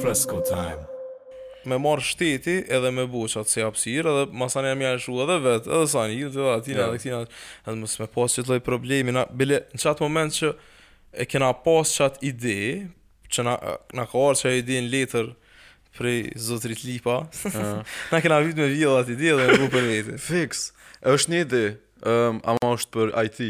Fresco time. Me marr shteti edhe me bo qatë si hapsirë edhe masanej me ja lshu edhe vetë edhe sani ju të atina yeah. edhe këtina edhe mos me pas qat lloj problemi na bile në qatë moment që e kena pas qatë ide që na, na ka ardh qe ide në letër prej zotrit Lipa yeah. na kena dit me vjedh atë ide edhe me bo për vete fix është një ide um, ama është për IT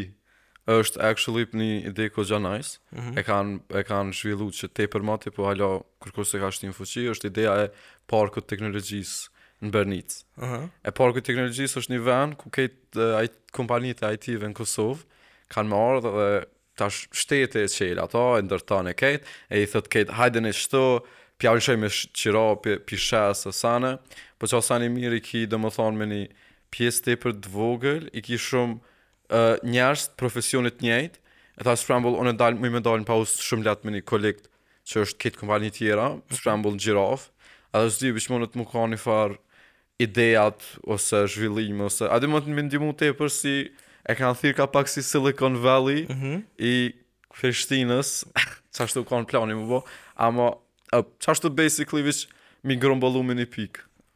Është actually një ide koxha nice. Mm -hmm. E kanë e kanë zhvilluar qe tepër moti, po hala kërkush s'e ka shti n' fuqi, është ideja e parkut të teknologjisë në Bërnicë. Ëh. Uh -huh. E parku i teknologjisë është një vend ku ke ai kompanitë e IT-ve në Kosovë kanë me ardhë dhe tash shteti e çel ato, e ndërton e kët, e i thot kët hajde n'qeto p'ja lëshoj me qira pi, pi shesë sane, po qe masanej mirë i ki domethonë me një pjesë tepër të vogël, i ki shumë njerëz të profesionit t'njëjtë, edhe për shembull, unë e dalë, muj me dalë në pauzë shumë lehtë me një koleg që është te kto kompani tjera, për shembull në Gjirafa, edhe s'di bisedojmë edhe mu ka një farë ideje, ose zhvillim, ose, edhe mundet me ndihmu tepër si, e kanë thirr kah pak si Silicon Valley, mm -hmm. i Prishtinës, qashtu kanë plan me bo, ama, qashtu basically veç, me i grumbullu me një pikë.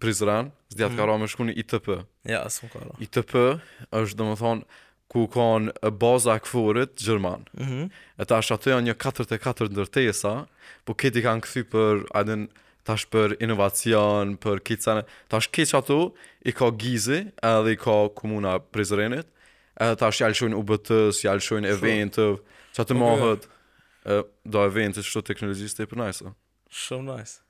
Prizren, s'di a të ka ra me shku në ITP. Ja, s'më ka ra. ITP është, domethonë, u kanë baza e KFOR-it gjerman. Mm -hmm. E tash aty janë një 44 ndërtesa, po krejt i kanë kthy për, a din, tash për inovacion, për kësi sene, tash krejt ato, i ka GIZ-i, edhe i ka komuna e Prizrenit, edhe tash ja lëshojnë UBT-s, ja lëshojnë eventeve, qaty okay. mbahet, do events, qeto t'teknologjisë tepër nice. Shumë nice.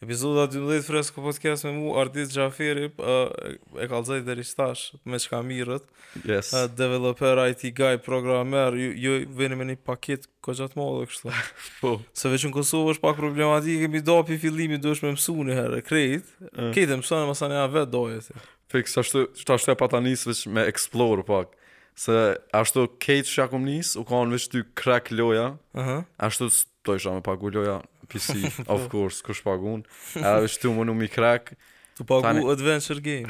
Epizoda 12 Fresko Podcast me mu, Ardit Xhaferi, e kallxoj edhe rishtas, me çka merret. Yes. Uh, developer, IT guy, programmer, ju, ju veni me një paket koxha të madhe kështu. po. Se veç në Kosovë është pak problematikë, me i da prej fillimi, duhesh me mësu një herë, krejt. Uh. Krejt e mëson masanej vetë da. Fix, se ashtu, se ashtu e pata nisë veç me explore pak. Se ashtu krejt çka kom nisë, u kanë veç tu krek loja, uh -huh. ashtu S'dojsha me pagu loja PC, of course, kush pagun. Edhe veç tu munu me i krek. Tu pagu tani... Adventure Game.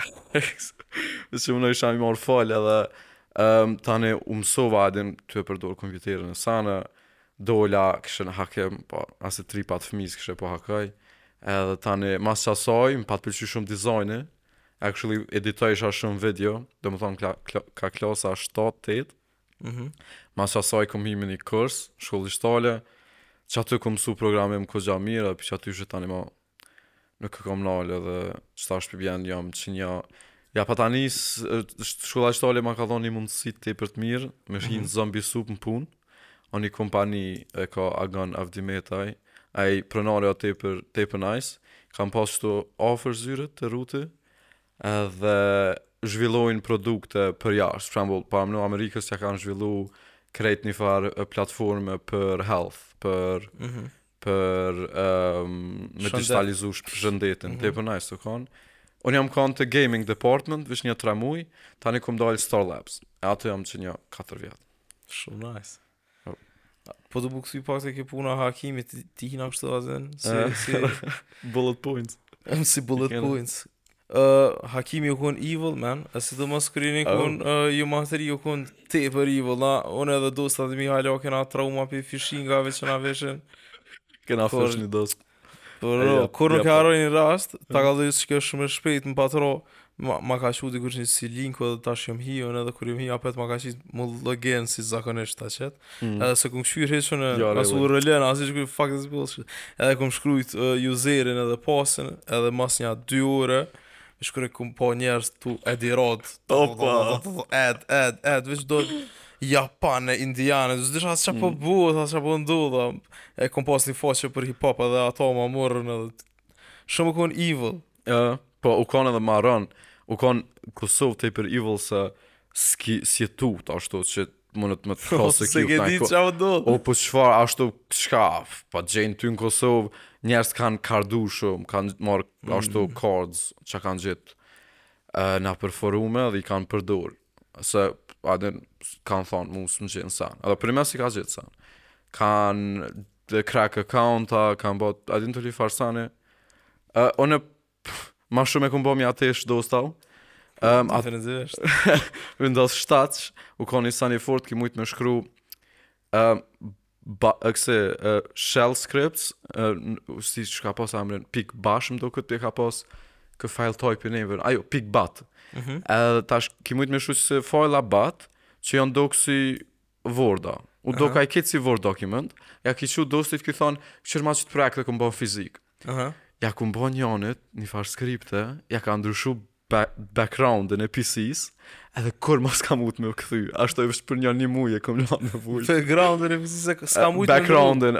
Dhe u munojsha me i marrë falë edhe um, tani u mësova a din tu e përdorë kompjuterin e sene. Dola kishe në hakim, po asi rri pak fëmijë kishe po hakoj. Edhe tani mas qasaj, më pat pëlqy shumë dizajni. Actually, editojsha shumë video, domethonë kah klasa 7-8. Mhm. Mas qasaj kom hi n'një kurs n'Shkollën Digjitale, qaty kom mësu programim kogja mirë, e prej qaty tani ma nuk e kom nalë edhe qeta është për... jam që një... Ja pa tani s- e, sh- Shkolla Digjitale ma ka dhonë një mundësi tepër të mirë, me shku në Mhm. Zombie Soup në punë, o një kompani e ka Agon Avdimetaj, ai pronar e o tepër, tepër nice, kam pas qëtu afër zyret te Rruga, edhe zhvillojnë produkte për jashtë, për shembull, Panamerikës ja kanë zhvillu krejt një farë platforme për health, për Mhm. për um, me Shëndet. digitalizu sh- shëndetin, Mhm. tepër nice u kanë. Unë jam kanë te gaming department, veç nja tre muj, tani kom dalë Star Labs, e aty jam qe nja katër vjet. Shumë nice. Po du me u kthy pak te ke puna e hakimit, ti hine kështu azen si, eh. si... bullet points. si bullet Kena. points. Uh, hakimi u kon evil, man. A sidomos kur je ni oh. kon uh, ju ma herët u kon tepër evil, na. Unë edhe dostat e mi hala kena trauma pi phishingave që na vishin. Kena Kor... fishin i dost. Po bro, ja, kurrë nuk e harroj një rast, ta kallxoj se kjo është shumë e shpejtë, m'pat rro, ma, ma ka çu dikush një si linku edhe tash jam hi, unë edhe kur jam hi apet ma ka qit me login si zakonisht ta qet. Mm. Edhe s'e kum shkyr hiç unë, jo, as URL-në, as hiç kum fuck this bullshit. Edhe kum shkrujt uh, userin edhe pasin, edhe mas nja 2 orë shkoj kum pa njerëz tu add edhe. Opa, add, add, add, veç do Japane, indiane, dhe s'di çka o çka po mm. bon, o çka po ndodh, dhe e kom pas një faqe për hip-hop edhe ato ma murën edhe... Shumë u konë evil. E, po u konë edhe moren, u konë n'Kosovë tepër evil se s'ki qetu të ashtu që mund të më të thosë se kjo tani. Po çfarë do? O po çfarë ashtu çka? Po t'gjen ty në Kosovë, njerëz kanë kardu shumë, kanë marr mm. ashtu cards, çka kanë gjet nëpër forume dhe i kanë përdor. se a din kanë thonë mu s'më gjen sen, edhe prej neve s'i ka gjet sen, kanë crack accounta, kanë bo, a din çilifarë seni, uh, unë ma shumë e kom bo me i tesh dostat, um, atë Definitivt. Windows 7, u konë një sen i fortë, ki mujtë me shkru Ëm bash kësi uh, shell scripts, uh, si e ka pas emrin, pik bash më doket e ka pas ky file type, never, a jo, pik bat. Mm -hmm. Edhe tash ki mujtë me çu si filea bat, që janë dokë si Worda. U doka i keq si Word dokument, ja ki çu dostit ki thonë, qyre ma çat projekt e kom bo n'fizikë. Uh -huh. Ja kom bo njanit, një farë skripte, ja ka ndryshu backgroundin e PC-s, edhe kurrë më s'kam mujt me u kthy. Ashtu është për një një muaj e kam lënë në vulë. Backgroundin e PC-s e s'kam mujt. Backgroundin,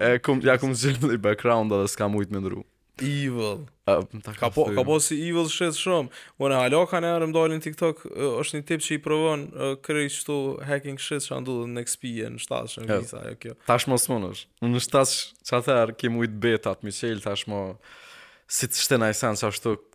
e kom ja kom zgjedh ni background edhe s'kam mujt me ndrru. Evil. Uh, ka po ka po si evil shit shumë. Unë hala kanihere më dalin TikTok, uh, është një tip që i provon uh, krejt qato hacking shit që andu në XP e në shtatsh në Vista ajo kjo. Tash më s'mundesh. Unë në shtash çfarë thar, ke mujt beta të Michel tash më si të shtenaj sens ashtu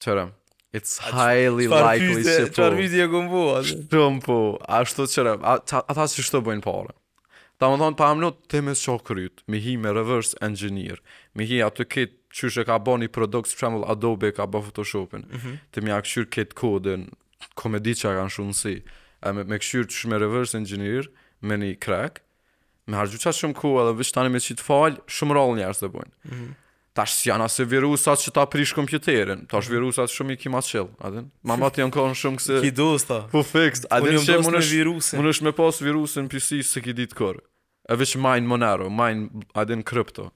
Qërëm, it's highly likely që po. Qërë vizit e këmë bua? Shumë po, ashtu qërëm, ata qashtu bojnë pare. Domethonë, pa më nëtë, te me së kryt, me hi me reverse engineer, me hi atë këtë qysh e ka bo një produkt, për shembull Adobe ka bo Photoshopin, mm -hmm. ti me ia kqyr krejt kodin, ku me dit çka kanë shumë si, e me, me kqyr qysh me reverse engineer, me një crack, Me harxhu qaq shumë kohë edhe veç tani me qitë falë, shumë rrallë njerëz e bojnë. Mm -hmm. Tash s'janë asi virusat që ta prish kompjuterin, tash mm -hmm. virusat shumë i ki ma chill, a din? Ma moti janë kon shumë kësi... Ki dos ta. Po fiks, a din që munesh virusin. Munesh me pas virusin n'PC s'e ki ditë kurrë. E veç mine Monero, mine a din krypto.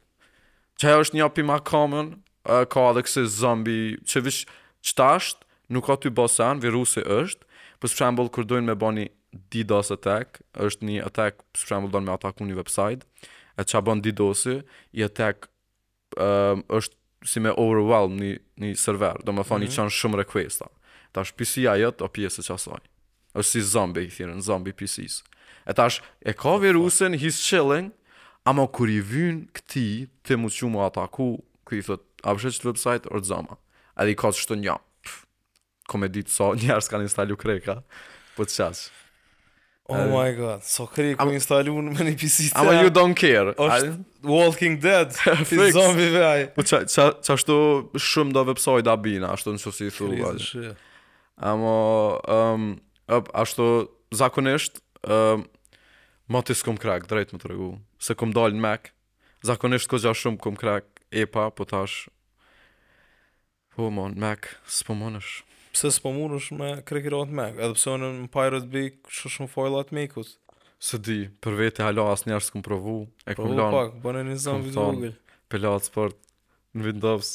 Qajo është një prej ma common uh, Ka edhe kësi zombi Që veç qaty është Nuk ka ty bo sen Virusi është Për shembull kur dojnë me ba ni DDoS attack është një attack Për shembull dojnë me ataku një website E çka bon DDoS-i attack uh, është si me overwhelm një, një server Domethonë mm -hmm. i mhm. çon shumë requesta Tash PC-ja jote o pjesë qasaj Është si zombi, i thirrin zombi PC-s. E tash, e ka virusin, he's chilling, ama kur i vyn këtij, themi që me ataku, ky i thot, a po e sheh qët website, orë zama. Edhe i ka qashtu një, ku me dit sa, sa njerëz kanë instalu kreka, po të qasë. Oh Edhe... my god, sa krek kom instalu në me një PC të Ama you don't care është Walking Dead Fi zombi vej Po qa, qa, qashtu shumë do websajta bijnë Ashtu në që si thua Ama, um, ëp, ashtu, zakonisht, um, moti s'kom krek, drejt me të tregu, se kom dal në Mac, zakonisht kogja shumë kom krek, epa, po tash, po mo, në Mac, s'po munesh. Pse s'po munesh me krekirat me, edhe pse unë në Pirate Bay kështu shumë fajlla të Macut. S'e di, për vete hala asnjëherë s'kom provu, e kom Provo lanë, pak, bone një kom zonë video thonë. Google. pelat sport, në Windows,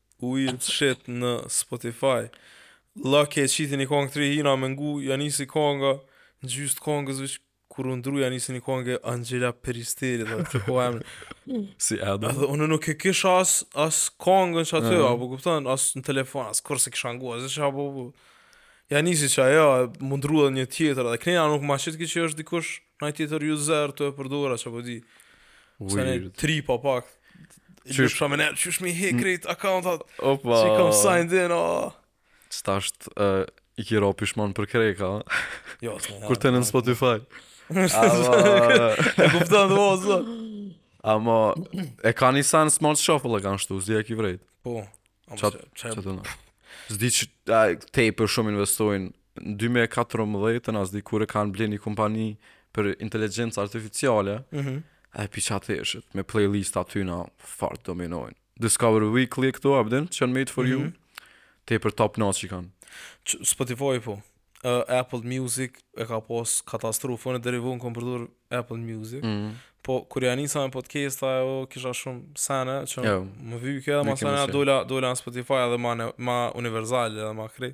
Weird shit në Spotify. Like e qiti një kongë t're hina me ngu, ja nisi konga, në gjysë të kongës veç, kur u ndrru, ja nisi një kongë Anxhela Peristeri, dhe të ku emri. si Adam. Edhe unë nuk e kisha as, as kongën qaty, uh -huh. a po kupton, as në telefon, as kurrë s'e kisha ngu, as që apo, apo. Ja nisi qajo, m'u ndrru dhe një tjetër, dhe kënina nuk ma qitke që është dikush, uh Naj tjetër user e përdora që po di Se ne tri pa pak Qysh pa me ne Qysh mi hek krejt accountat Opa Që i kam signed in o Qetash uh, I ke ra pishman për krejka Jo së ne Kur të në në Spotify E kupton dhe ozë Amo E ka një sen smart shuffle e kanë shtu S'di a e ki vrejt Po Qa të në S'di që tepër shumë investojnë Në dy mijë e katërmbëdhjetë a s'di kur e kanë ble një kompani për inteligjencë artificiale, Mhm. e pi ça theshët, me playlistat e tyne fort dominojnë. Discover Weekly e këto, a din, që janë made for you, Mhm. tepër top notch i kanë. Ç- Spotify po. Ë, Apple Music e ka pas katastrofë. Unë deri vonë kam përdor Apple Music. Mm. Po kur ja nisa me podcasta, ajo kisha shumë sene që Jo. më vyke, Vyke më sene sene. dola dola në Spotify edhe ma ne, ma universal edhe ma krejt.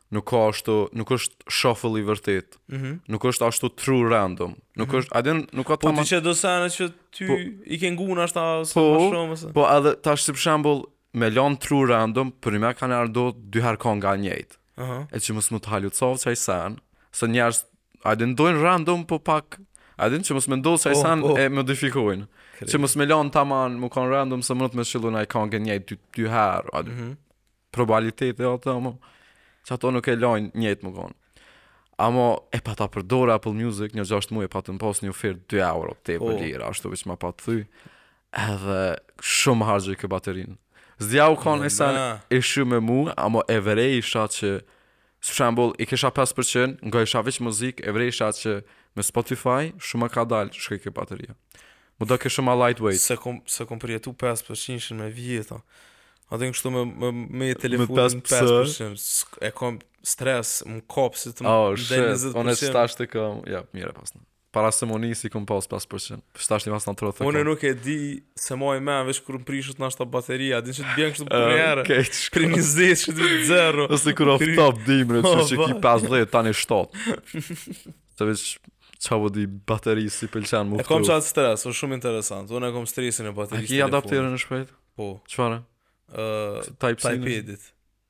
nuk ka ashtu, nuk është shuffle i vërtet. Mhm. Nuk është ashtu true random. Nuk Mhm. është, a din, nuk ka Po ta t'i qet do sene që ti Po- i ke ngu ashtu ose Po, më shumë ose... Po edhe tash si për shembull me lan true random, për më kanë ardhur dy herë kanga e njëjtë. Aha. E që mos më të halucov qaj sen, se njerëz a din dojnë random po pak a din që mos me ndodh qaj Po, sen po. e modifikojnë. Që mos me lan taman, me kanë random se munet me qillu ni kangë njëjtë dy, dy herë. A din. Mhm. probabilitete ato ama qato nuk e lajnë njëjtë m'u kon. Amo e pata përdor Apple Music nja 6 muaj e patën pas një ofertë 2 euro tepër po. lirë, ashtu veç ma pat thy. Edhe shumë m'harxhojke baterinë. S'di a u kanë e sen e shumë me mu, amo e vërejsha që Për shembull, i kisha pesë përqind, ngojsha veç muzikë, e vrejsha që me Spotify shumë ma kadalë shkojke bateria. M'u dokke shumë ma lightweight. S'e kom, s'e kom përjetu 5% me vjeta. A din kështu me, me, me telefonin 5%. 5%. E kom stres, më kap si të më oh, dhe 20%. Oh shit, unë qetash të kom, ja, mire pasë në. Para se me nisë kom pas pesë përqind. Shtash një mas në të rëthë. Unë nuk e di s'e maj men, veç kur më prishet ashtu bateria. Din që të bjen kështu përnjëherë. Uh, okay, Pri njëzetshit te zero. Ose kur o ftoft dimrit, që që ki 50, tani 7. Se veç ça po di baterisë s'i pëlqen më këtu. E kom qatë stres, është shumë interesant. Unë e kom stresin e baterisë. A ki adapterin e shpejtë? Po. Çfarë? Uh, type, type edit.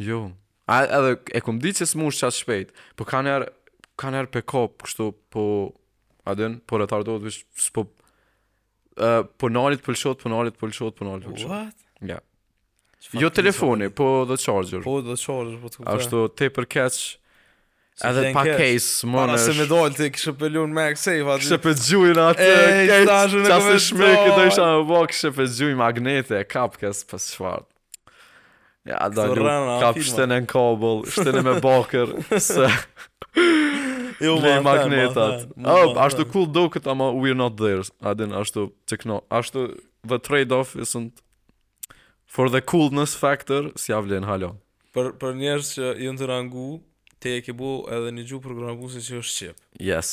Jo. A edhe e kom ditë se s'mush qaq shpejt. Po kanjëherë kanjëherë pe kap kështu po a din po retardohet s'po ë po nalet po lshohet po nalet po lshohet po nalet po lshohet. What? Ja. Jo telefoni, po dhe charger. Po dhe charger, po të kuptoj. Ashtu tepër keq. Edhe pa case, më në. se me dal ti kishe pe lun MagSafe aty. Kishe pe gjuin atë. Ej, tash në komentar. Çfarë shmekë dojsha me bo, kishe pe gjuin magnete, kap kes pas çfarë. Ja, do lu, ka shti sene në kabëll, shti sene me bakër, se... Jo, ma, magnetat. Ma, oh, ashtu cool doket, ama we're not there. A din, ashtu, tekno, ashtu, the trade-off isn't, for the coolness factor, s'ia vlen hala. Për, për njerëz që janë tu na ngu, ti e ke bo edhe një gjuhë programuese që është shqip. Yes.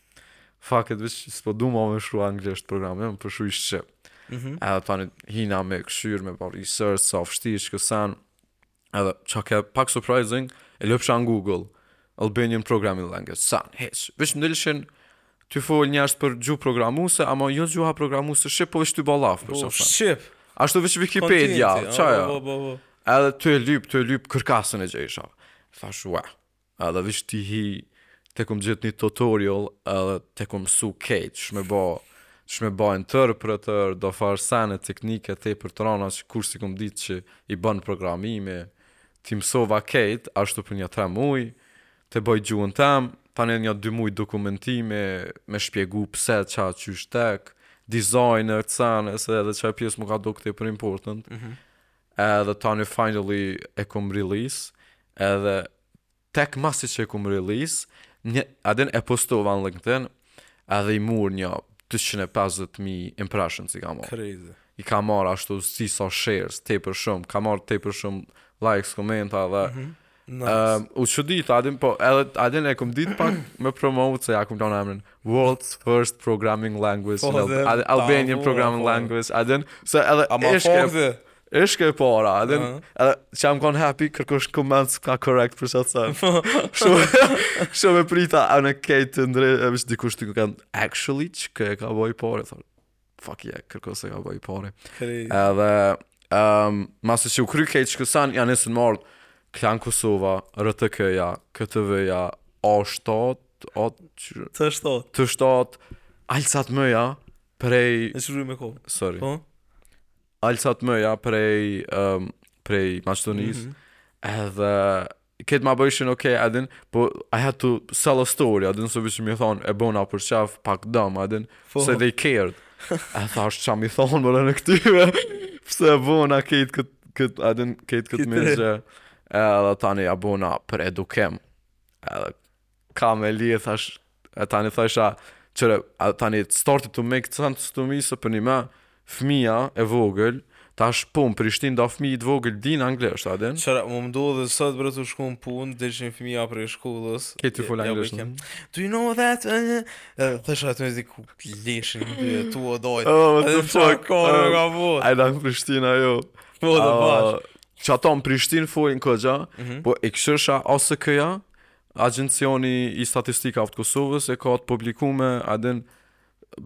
Fuck it, veç s'po du ma me shru anglisht programe, m'u për shru shqip. Mm -hmm. Edhe tani hina me këshyr, me ba research, sa vështirë, qeky sen. Edhe çka ke pak surprising, e lypsha në Google, Albanian Programming Language, sen, hiç. Veç më dilshin tu fol njerëz për gjuhë programuese, ama jo gjuha programuese shqip, po veç tu ba llaf, për shembull. Shqip. Ashtu veç Wikipedia, qajo. Edhe tu e lyp, tu e lyp kërka s'un e gjejsha. Thash, ua. Edhe veç t'i hi t'e kom gjet ni tutorial edhe t'e kom msu kejt qysh me ba qysh me ba interpreter do far sene teknike tepër të rana që kurr s'i kom dit që i bën programimi t'i msova kejt ashtu për nja tre muj t'e boj gjuhën tem tani nja dy muj dokumentimi me shpjegu pse ça qysh tek dizajn e sene edhe qajo pjes m'u ka dok tepër important Edhe tani finally e kum release, edhe tek masi që e kum release, një, a din, e postova në LinkedIn, edhe i mur nja 250.000 impressions i kam marrë. Crazy. I kam marrë ashtu s'di sa shares, tepër shumë, kam marrë tepër shumë likes, komenta dhe mm -hmm. Nice. Uh, u çudit, a din, po edhe a din e kum ditë pak me promote se ia kum lanë emrin. World's first programming language, po, dhe, Al Albanian programming po. language. A din, se edhe Ama ishke, fokde. ishke e para, a din, uh -huh. edhe që jam kanë happy kërkush koment s'ka correct për qat sen. Shumë shumë e prita a, n'kejt, t'ndrejtë, veç dikush t'ish kanë actually qeky e ka bo i pari, thonë. fuck yeah, kërkush s'e ka bo i pari. Edhe, um, masi që u kry kejtë qeky sen, janë nisë n'marrë, Klan Kosova, RTK-ja, KTV-ja, A7, A... T7. T7, Alsat M-ja, prej... E që me kohë. Sorry. Po? Alsat M-ja, prej, um, prej Maqedonisë, mm -hmm. edhe Kejt ma bojshin ok, a din, po I had to sell a story, a din, so veç me i thonë, e bona për qef, pak dumb, a din, po. se they cared. E thash qa me i thonë, more, këtyve, pse e bona kejt, kejt, kejt, a din, kejt këtë mizë, edhe tani e bona për edukim, edhe Ka me li e thash E tani thasha Qëre a, tani starti të me këtë thënë të mi se për njëmend Fëmija e vogël Tash po në Prishtinë a di fëmijt e vogël din anglisht a din Qëre më mdo dhe sot bre të shku në punë Edhe qe një fëmija prej shkollës Ke ti full anglisht në Do you know that Edhe thasha ata mezi kuptojshin Dhe e tu o dojt oh, Edhe më qa kore oh, ka po A i da në Prishtinë a jo Po dhe bash Qata në Prishtinë folin kështu mm -hmm. Po e këshësha asë këja Agjencioni i Statistikave t'Kosovës i ka të publikume a din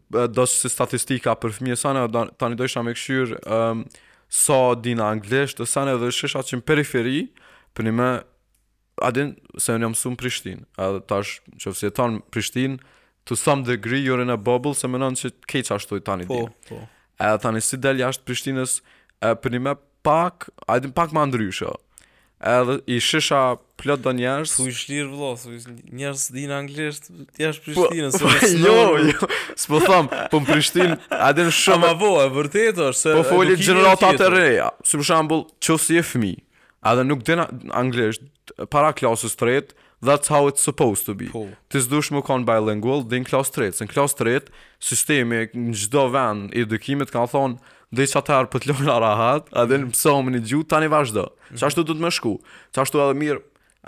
do si statistika për fëmijë sene tani dojsha me kshyr um, sa din anglisht sene edhe shihsha që në periferi për njëmend a din se unë jam mësu në Prishtinë edhe tash qoftë se jeton n'Prishtinë to some degree you're in a bubble se menon që krejt qashtu janë tani po, din po. edhe tani si del jashtë Prishtinës për njëmend Pak, a din pak më ndryshe. Edhe i shihsha plot do njerëz. Thu i shlir vëllo, thu i njerëz din anglisht, ti je n'Prishtinë, po, se jo, jo. S'po them, po në Prishtinë, a din shumë. Ma vo, e vërtet është se po folin gjeneratat e reja. Si për shembull, qoftë se je fëmijë, edhe nuk din anglisht para klasës tretë, That's how it's supposed to be. Po. Ti s'duhesh me kon bilingual, deri n'klas tretë. Se në klas tretë, sistemi në çdo vend i edukimit kanë thonë, deri qatëherë po t'lona rahat, a din mhm. mëso një gjuhë, tani vazhdo. Mm. Qashtu duhet me shku. Qashtu edhe mirë,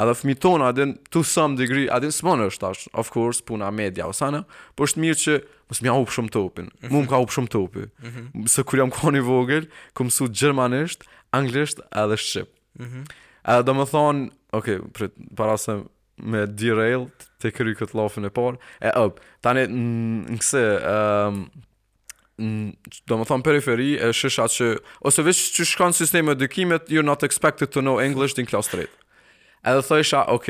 edhe fëmijt tonë, a din to some degree, a din s'monë është tash, of course, puna media, o sene, po është mirë që mos me hup shumë topin. Mm -hmm. Mu më ka hup shumë topi. Mm -hmm. Se kur jam kon i vogël, kum mësu gjermanisht, anglisht edhe shqip. Mhm. Mm Edhe domethonë, ok, prit, para se me derail ta kryj këtë llafin e parë, e up, tani në në kësi, um, domethonë periferi e shihsha që, ose veç qysh shkon sistemi i edukimit, you're not expected to know English deri n'klas të tretë. Edhe thojsha, ok,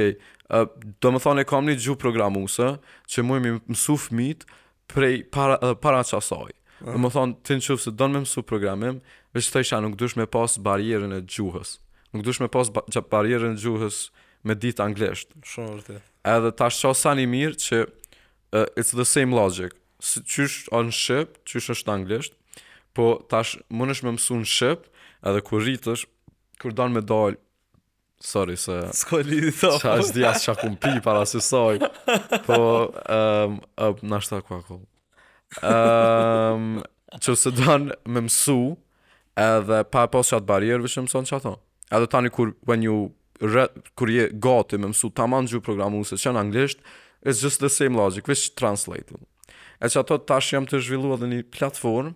uh, domethonë e kam një gjuhë programuese, që muj m'i mësu fëmijt, prej para uh, para qasaj. Uh. Domethonë ti në qoftë se don me mësu programim, veç thojsha nuk duhesh me pas barrierën e gjuhës. Nuk duhesh me pas ba barrierën e gjuhës me ditë anglisht. Shumë e vërtetë. Edhe tash qajo senë e mirë që uh, it's the same logic. Si qysh o n'shqip, qysh është anglisht, po tash munesh me mësu në shqip, edhe kur rritësh, kur don me dal Sorry se S'ka lidhje to. ça s'e di as ça kum thanë para kësaj. Po ehm um, na shta ku ako. Ehm qoftë se don me mësu edhe pa e pas qat barrierë veç mëson qato. Edhe tani kur when you re, kur je gati me mësu tamam gjuhë programuese që o n'anglisht it's just the same logic which translate. E qato tash jam tu zhvillu edhe një platformë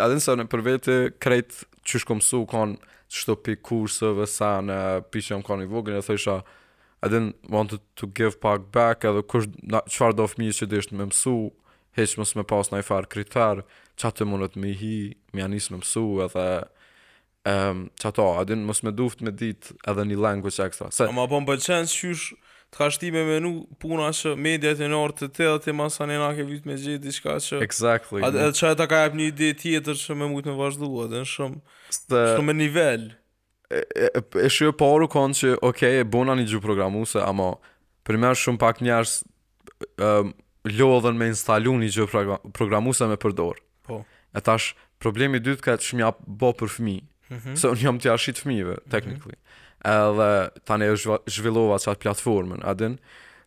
A din se unë për vete krejt qysh kom msu u kon qështu pi kurseve se unë pi që jam kon i vogël e thojsha a din want to give pak back edhe kush na çfarëdo fëmijë që desht me mësu hiç mos me pas nanj far kriter që të mundet me hi me ja nis me mësu edhe Ehm, qato, a din mos me duft me dit edhe një language extra. Se Ama po më pëlqen qysh të ka shti me menu puna që mediat e nartë të tëra ti ma sa ne na ke vyt me gjet diçka që exactly. Atë edhe qajo ta ka jap një ide tjetër që me mujt me vazhdu atë në shumë Se shumë me nivel. e, e, e- e së pari u kanë që ok, e bona një gjuhë programuese, ama primer shumë pak njerëz um, lodhen me instalu një gjuhë programuese me përdor. Po. E tash, problemi i dytë u ka që me ja bo për fmi, mm -hmm. se unë jam tu ja shit fmive, mhm. technically. Mm -hmm. Edhe tani e zhvillova qat platformën, a din,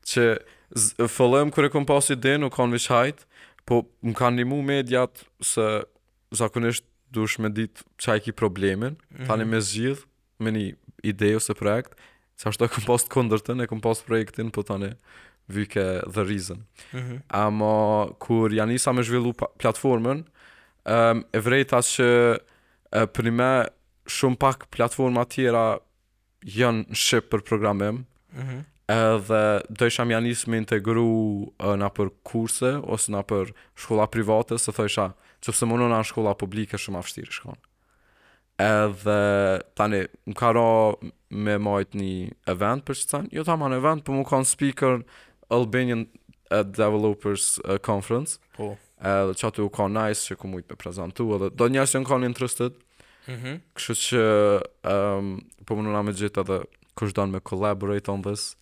që n'fillim kur e kom pas idenë u kanë veç hajt, po më kanë ndihmu mediat se zakonisht dush me dit që e ki problemin, mm -hmm. tani me zgjidh, me një ide ose projekt, se ashtu e kom pas të kundërtën, e kom pas projektin, po tani vyke the reason. Mm -hmm. Ama, kur ja nisa me zhvillu platformën, um, e vrejta që uh, primer shumë pak platforma tjera janë në shqip për programim, mm -hmm. edhe dojsha me ja nis me integru uh, nëpër kurse, ose nëpër shkolla private, se thojsha, që nëse munona në shkolla publike shumë ma vshtirë shkon. Edhe tani më ka ra me majt një event për qit sen, jo tamam event, po me u kanë speaker Albanian eh, Developers eh, Conference. Po. Edhe qaty u ka nice që kom mujtë me prezentu edhe do njerëz që u kanë interested. Mm -hmm. Kështu që um, po munona me gjet edhe kush don me collaborate on this.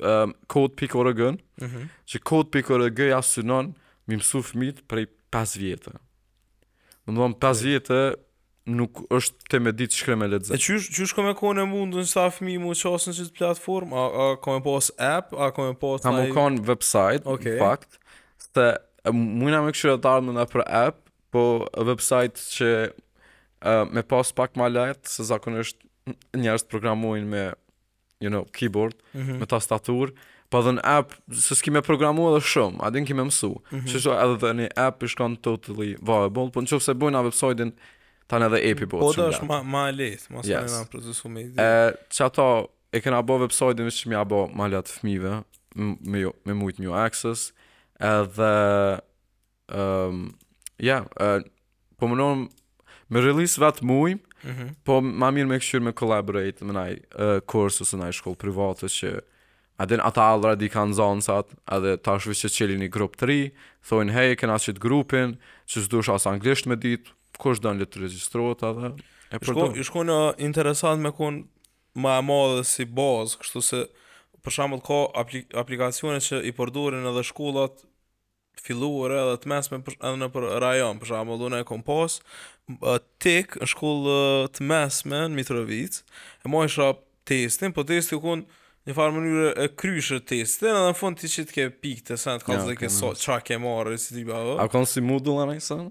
um, code.org, mm -hmm. që code.org ja synon mi mësu fëmijët prej 5 vjetë. Domethënë 5 vjetë nuk është të me ditë shkru me lexu. E qysh, qysh ka me kon mundësia fëmi mu qas në qit platformë? A, a ka me pas app? A ka me pas... Ka me kanë website, okay. në fakt. Se, mujna me kqyr në të ardhmen për app, po website që uh, me pas pak ma lehtë, se zakonisht njerëzit programojnë me you know, keyboard, mm -hmm. me tastatur, po edhe në app, se s'ki me programu edhe shumë, a din ki me mësu, mm -hmm. që edhe në app i shkon totally viable, po në qoftë se bojna website-in, tani edhe app-i bohet. Po edhe është ma, ma lehtë, ma së yes. në procesu me zi. E, qato, e kena bo website-in, veç që me ja bo ma leht fmive, me, me, me mujtë me ju access, edhe Ëm ja, ë, po menoj me release vet muj, Mhm. po ma mirë me kqyr me collaborate me naj uh, kurs ose naj shkollë private që a e din ata already kanë nxansat, edhe tash veç që çelin një grup të ri, thonë hey, kena qit grup, që s'dush as anglisht me dit, kush don le të regjistrohet edhe e përdor. U shko, u shko interesant me kon më e madhe si bazë, kshtu se për shembull ka apli, aplikacione që i përdorin edhe shkollat fillore edhe të mesme për, edhe nëpër rajon, për shembull unë e kom pas tek në shkollë të mesme në Mitrovic, e majsha testin, po testi u kon njëfarë mënyrë e kryshe testin, edhe në fund t'i qitke pikët e sen, të kallxojke sa, qa ke marrë, si t'i ba, A kon si modul a naj sen?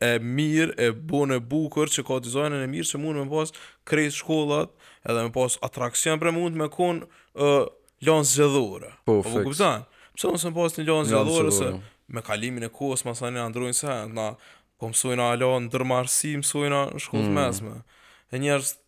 e mir e bon e bukur që ka dizajnin e mir që mund me pas krejt shkollat edhe me pas atraksion prej, mund me kon ë lanë zgjedhore po po po kupton pse mos me pas një lanë zgjedhore se me kalimin e kohës masanej na ndrojnë se na po mësojna hala ndërmarrësi mësojna në shkollë mm. mesme e njerëz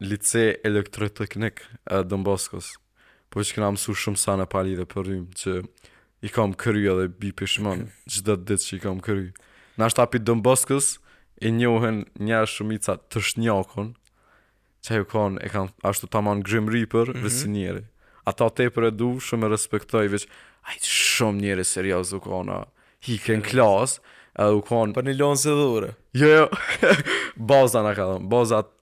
Licei Elektroteknik e Don Boskos, po që kena mësu shumë sene palidhje për rrymë, që i kam kry edhe bi pishman, gjith edhe ditë që i kam kry. Nashta pi Don Boskos, e njohin shumica tash qa u kon, qa u kanë, e kanë ashtu taman Grim Reaper, mm -hmm. njeri. Ata te për e du, shumë e respektoj, veç, ai shumë njeri serios u kon, hike në klasë, edhe u kon... Për një lanë zgjedhore. Jo, jo, baza na ka dhanë, baza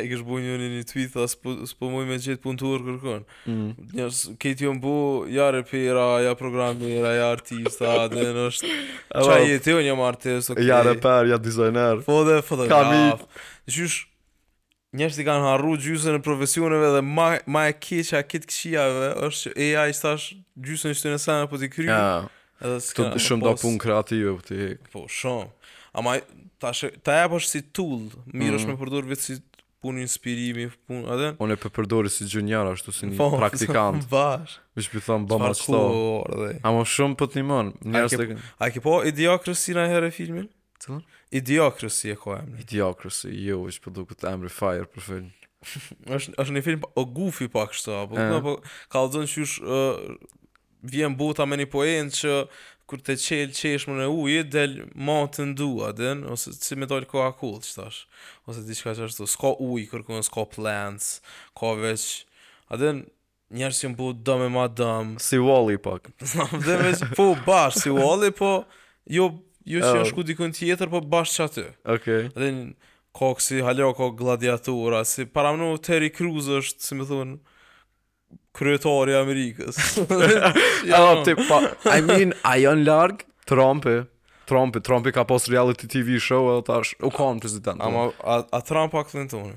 e kish bo një një një tweet tha s'po s'po muj me gjet pun tur kërkon mm. njerëzit jon bo ja repera ja programera ja artista dhe nashta qa je ti unë jam artist okay. ja reper ja designer po dhe fotograf në qysh njerëzit i kanë harru gjysën e profesioneve dhe ma, ma e keqja e kti shajve është që AI tash gjysën e ktyne senave po t'i kry ja. Edhe s'ka. Shumë do punë kreative po t'i hek. Po shumë. Ama tash ta jap si tool, mirë është mm. me përdor veç si punë inspirimi, punë, a din? Unë e përdori si junior, ashtu si një po, praktikant. Po, bash. Veç po i thom, boma qeto. Ama shumë për po të një mënë. A e ke pa Idiocracy naj herë filmin? Cillin? Idiocracy e ka emrin. Idiocracy, jo, qe po duket emri fire për film. është është një film goofy pak kështu, ama po eh. po kallzon qysh ë vjen bota me një point që kur të çel çeshmën e ujit del Mountain Dew a din ose si me thon ka akull qetash ose diçka qashtu s'ka ujë kërkun s'ka plants ka veç a din Njerëz që me u bo dumb e ma dumb. Si WALL-E pak. Same, veç, po bash si WALL-E, po jo jo që. Oh. është ku dikun tjetër, po bash qaty. Okej. Dhe n- ka kësi halo, ka gladiatora, si, paramno, Terry Crews është, si me thonë, kryetari i Amerikës. Ja, Ah, no. t'i pa. I mean, a janë larg Trumpi? Trumpi, Trumpi ka pas reality TV show edhe tash u kon president. Ama a, a Trump a Clintoni?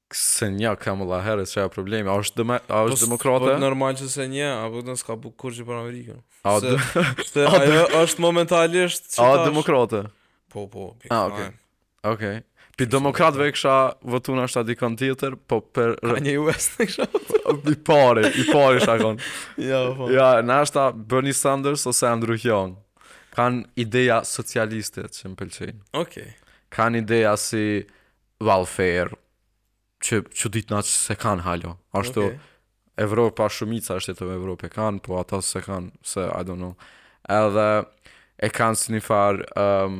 S'e njeh Kamala Harris, ça e problemi, a është, dema, a është demokrate? Po, po normal që s'e njeh, po se s'ka bo kurgjo për Amerikën. A, se, de... se a, ajo është momentalisht që A, tash... demokrate? Po, po, VP. A, okej. Okay. okay. Pi demokratëve e kisha votu nashta dikon tjetër, po për... Kanye West-in s'kisha. I pari, i pari zezak. ja, po. Ja, nashta Bernie Sanders ose Andrew Yang. Kanë ideja socialiste që më pëlqejnë. Okej. Okay. Kanë ideja si welfare që çuditna që s'e kanë hala. Ashtu Okej. Evropa shumica e shteteve n'Evropë e kanë, po ata s'e kanë, se I don't know. Edhe e kanë si një farë ëm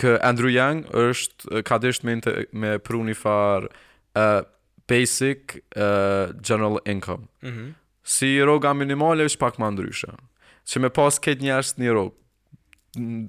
ky Andrew Yang është ka dashtë me inte, me pru një farë ë basic ë general income. Mhm. Si rroga minimale është pak ma ndryshe. Që me pas krejt njerëz një rrogë. N-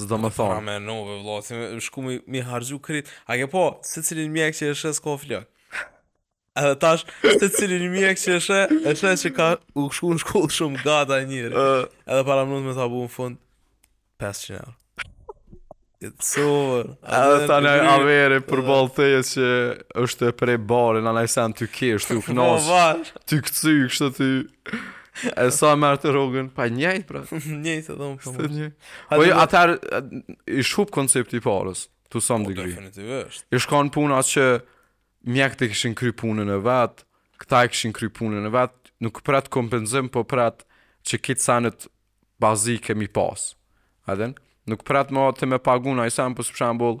S'do me thonë. Pra me nove, vlo, si me shku mi, mi harxhu krejt. A ke po, secilin mjek që e sheh s'ka flokë. Edhe tash, secilin mjek që e she, e she që ka shku në shkollë shumë gat ai njeri. Uh, Edhe paramno me t'i bo në fund, 500 euro. It's over. Edhe ta ve njeri përballë teje që është e prej bare, në najsen tu kesh, tu u knaq, tu kcy, kështu tu... E sa e merr atë rrogën, pa njejt, pra. njejt edhe unë shumë. Një. Po jo, atëherë, ish hup koncepti i pares, to some, po, degree. Definitivisht. I shkon puna që mjekët e kishin kry punën e vet, këta e kishin kry punën e vet, nuk pret kompenzim, po pret që krejt senet bazike me i pas. A din? Nuk pret me t'i pagu najsen, po si p'shembull,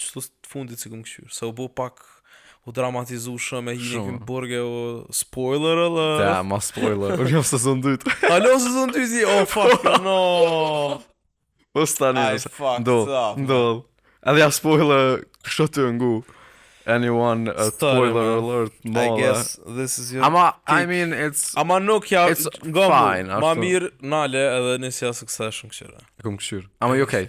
Qëto të fundit s'i kom kshyrë, se u bo pak u dramatizu shumë e hini shumë. kom burg... O, spoiler alert... Da, ma spoiler, u nis sezoni i dytë. Alo sezoni i dytë, o oh, fuck, no! O stani, Aj, fuck, do, do, edhe ja spoiler kush është tu ngu. Anyone a spoiler Sorry, alert, no. I guess this is your Ama I mean it's Ama nuk ja it's fine. Ma mirë nale edhe nisja Succession, kshyre. E kom kshyr. Ama you okay?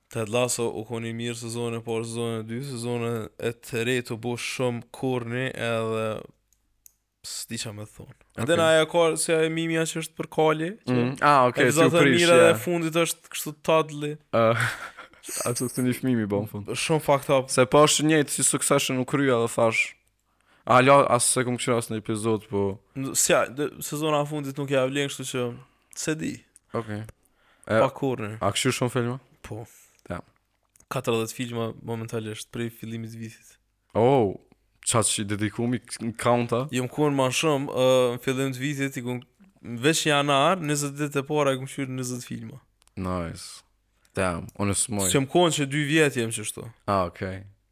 Ted Lasso u kon i mirë sezonin e parë, sezonin e dytë, sezonin e tretë u bo shumë corny edhe s'di çka me thon. Okay. Edhe najo ka si ajo memja që është për kalin. Që... Mm. Ah, okay, si u prish. Mira e fundit është kështu tadli. Uh, Ato të një fëmi i bën n'fund. Shumë fucked up. Se po është njëjtë si Succession u kry edhe thash Allah as se kum kshir as në epizod, po. Veç, sezona e fundit nuk ja vlen, kështu që se di. Okej. Okay. Pa kurrë. A ki kshir shumë filma? Po. Ja. 40 filma momentalisht prej fillimit të vitit. Oh, qaq i dedikum i count-a. Jam kon ma shumë uh, në fillim të vitit i kum veç janar 20 ditët e para kum kshir 20 filma. Nice. Damn, unë smoj. S'jam kon që 2 vjet jam kështu. Ah, okay.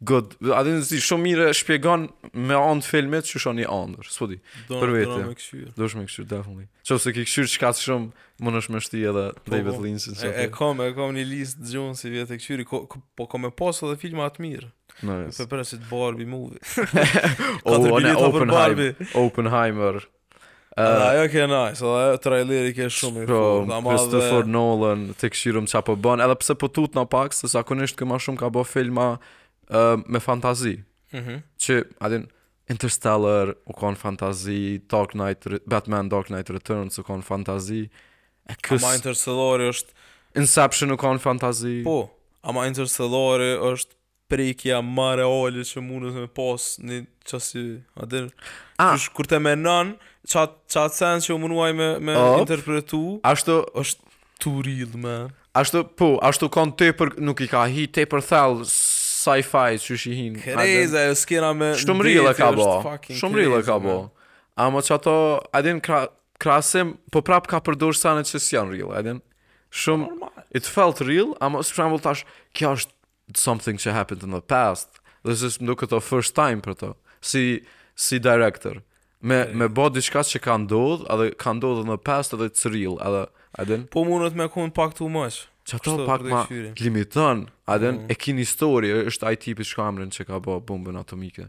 Good. A din si shumë mirë e shpjegon me anë të filmit qysh o ni ëndërr. S'po di. Për vete. me këshyr. Do shme këshyr, definitely. Nëse ki këshyr qaq shumë, mu m'ki me shti edhe po, David po. Lynch. E, e kom, e kom një list gjona që vyn me këshyr. Ko, ko, po kom me pas edhe filma të mirë. Në jesë. Po pres që te Barbie movie. o, oh, and Oppenheimer. Oppenheimer. Edhe ajo ke nice, edhe ajo traileri ke shumë i fortë. Po, ama dhe Christopher Nolan, të këshirëm ça po bon, edhe pse po tutna pak, se zakonisht ky ma shumë ka bo filma ë, me fantazi, Mhm. që, a din, Interstellar u konë fantazi, Dark Knight, Re- Batman Dark Knight Returns u konë fantazi, e Ama kësë, Interstellari është Inception u konë fantazi, po, ama Interstellari është prekja ma reale që mundet me pas një qesi, a din, ah. qysh kur te menon, qat, qat sen që munuaj me, me oh. interpretu, ashtu, është too real, me. Ashtu, po, ashtu kanë tepër, nuk i ka hi tepër thell, sci-fi qysh i hin. Crazy, e skena me... Shumë real e ka bo, shumë real e ka bo. Amo që ato, a din, kra, krahasim, po prap ka përdor senet që si janë real, a din. Shumë, it felt real, amo, për shembull tash, kjo është something që happened in the past. Edhe m'duket o first time për to. Si si director. Me me bë diçka që ka ndodh, edhe ka ndodh in the past edhe it's real, edhe a din? Po mundet me kon pak too much. Qato Kështu, pak ma e limiton, a din? Mm. E kin histori, është ai tipi qysh ka emrin që ka bë bombën atomike.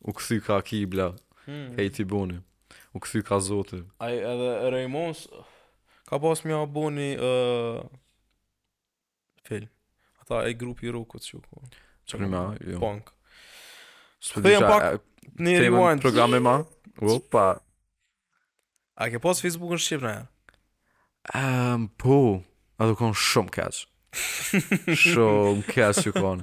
U kthy ka kibla. Hmm. Hajt e boni. U kthy ka zoti. Ai edhe Ramones ka pas me ja bo ni ë uh, film. Ata grupi i rokut çu. Çfarë më? Jo. Punk. Kthehem pak në rewind. Programming. Opa. A ke pas Facebookun shqip najherë? Ehm, po. Aty u kon shumë keq. shumë keq u kon.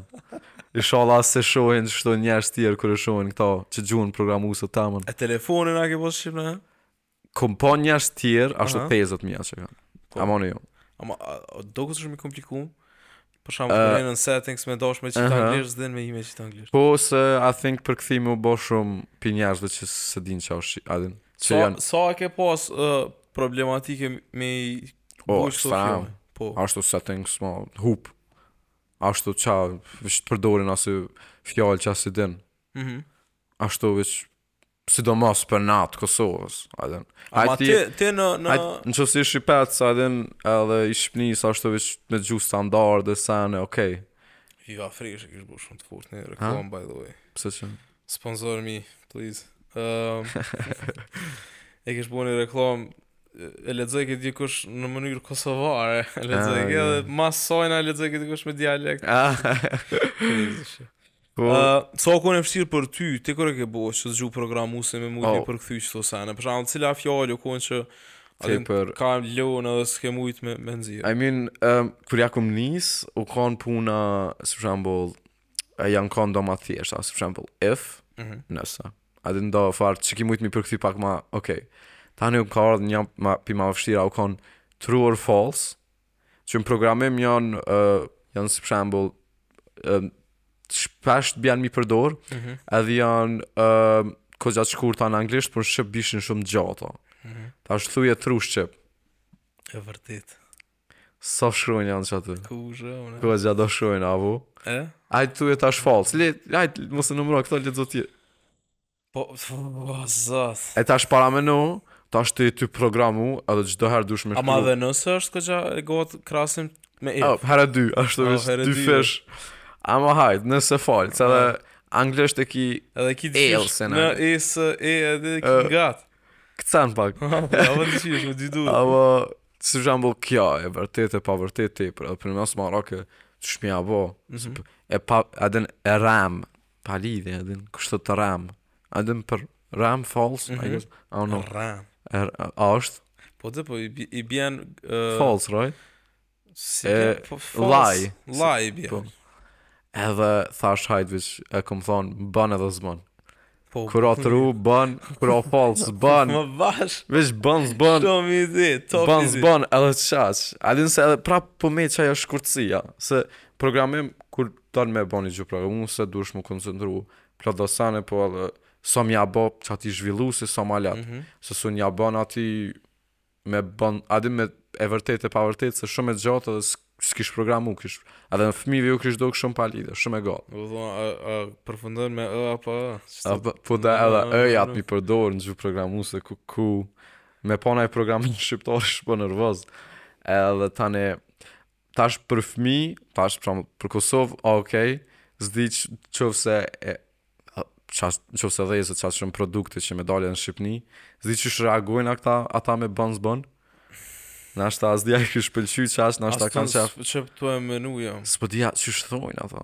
Inshallah se shohin qashtu njerëzt tjerë kur e shohin këtë gjuhën programuese tamën. E telefonin a ke pas shqip najherë? Kom pa njerëz tjerë ashtu Aha. tezët mia që kanë. Po. Amo unë jo. Ama a- a- doket shumë i komplikuar. Për shkak të uh, në settings me dosh me çita uh -huh. anglisht, din me i qita anglisht. Po se I think përkthimi u bo shumë për njerëz që s'e din çau shi, a din. Sa, sa ke pas uh, problematike me oh, bush social. Po. Ashtu settings ma hup. Ashtu ça, vetë përdorin asi fjalë që as i din. Mhm. Mm Ashtu vetë sidomos për na të Kosovës, a dhe në... A ma ti, ti në... në... Në që si ishi petë, a dhe në... A dhe Shqipni, sa është të vëq me gjuhë standarde dhe sene, okej. Okay. Jo, Afrikë që kish bo shumë të fortë, një reklam, by the way. Pse që? Sponsor me, please. Um, e kish bo një reklam, e lexoj këtë dikush në mënyrë kosovare, e lexoj ah, këtë dhe masojna e lexoj këtë dikush me dialekt. Ah. Po, Sa u kon vështirë për ty, ti kur e ke bo qët gjuhë programuse me mujtë Po. m'i përkthy qëto sene. Për shembull, cila fjalë u konë që Te a din, për- ka lënë edhe s'ke mujtë me, me nxirr. I mean, um, kur ja kom nis, u kanë puna, si për shembull, e, janë kanë do ma thjeshta, si për shembull, if, Mhm. nëse. A din do farë që ki mujtë m'i përkthy pak ma, okej. Tani u ka ardhë nja ma, pi ma t'vështirave, u kanë true or false, që në programim janë janë si shembull ë shpesh t'bjen m'i përdor, mm -hmm. edhe janë ë uh, koxha t'shkurta në anglisht, por shqip bishin shumë të gjata. Mm -hmm. Tash thuje true shqip. E vërtet. Sa shkronja janë që aty? Koxha shkronja? Koxha do shkronja, avu? E? Ajt thuje tash false. Le, ajë, mos i numro, këto le zotit... Po, o zot. E tash parameno, tash ti tu programu edhe çdo herë dush me shkru. Ama edhe nëse është koxha e gatë krahasim me if. Oh, herë dy, ashtu oh, është dyfish. Ama hajt, nëse else edhe anglisht e ki edhe ki dyfish. Në e së e edhe ki uh, gatë. Këcan pak. Ama dhe që është me dy duhet. Ama, si shembull kjo e vërtet e pavërtet tepër, edhe për në mësë marake, dësh me ja bo. Mm -hmm. E pa, a din e rrem, Pa lidhje, a din, kështu të rrem. A din për rrem false, mm -hmm. I mhm. guess. I don't know. Rrem. Er, a, a është? Po të po, i, i bjen... Uh, false, right? Si e, po, false. Lie. Lie i bjen. Po. Edhe thash hajt vish, e kom thonë, bon edhe s'bon. Po, kur o true, bon, kur o false, s'bon. Më bash. Vish, bon, s'bon. Shto mi zi, top ban, zi. Bon, s'bon, edhe qashtu. A din se edhe prap po me qajo shkurtësia. Se programim, kur Don me bo një gjuhë programuse duhesh m'u koncentru për do sene po edhe sa me ja bo qati zhvillusi sa ma let Mhm. se s'un ja bon ati me bon a din me e vërtet e pavërtet se shumë e gjatë edhe s- s'kish programu kish edhe fëmijëve ju kish dok shumë pa lidhje shumë e gatë Do thonë, a, a përfundon me ë apo ë? Ç'të- A, po- po da edhe Ah, ëjat ah. m'i përdor në gjuhë programuese kuku me pa naj programer shqiptar ish bo nervoz. Edhe tani tash për fëmijë, tash për shembull për Kosovë, ok, s'di qoftëse e ças qoftëse edhe e ças shumë produkte që më dalën në Shqipni, s'di qysh reagojnë ata ata me bën s'bën. Nashta s'dia qysh pëlqy ças, nashta kanë çaf. Çe këtu e menu jam. S'po dia qysh thojnë ata.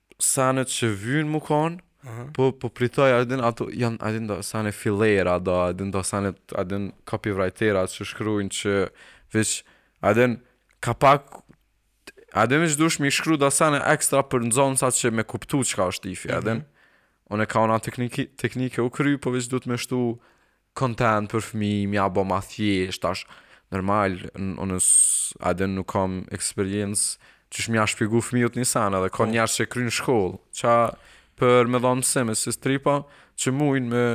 senet që vyjnë mu kanë, Aha. po po pritoj a din ato janë a din do sene fillera do a din do sene a din copywritera që shkruajnë që veç a din ka pak a din veç dush mi shkru do sene ekstra për nxënësat që me kuptu çka është tifi a din une ka ana tekniki teknike u kry po veç duhet me shtu Content për fëmijë mja bo ma thjesht tash normal unë a din nuk kam eksperiencë qysh mja shpjegu fëmijës ni sen edhe ka po. njerëz që kryjnë shkollë që për me dhanë mësim e si stripa që mujnë me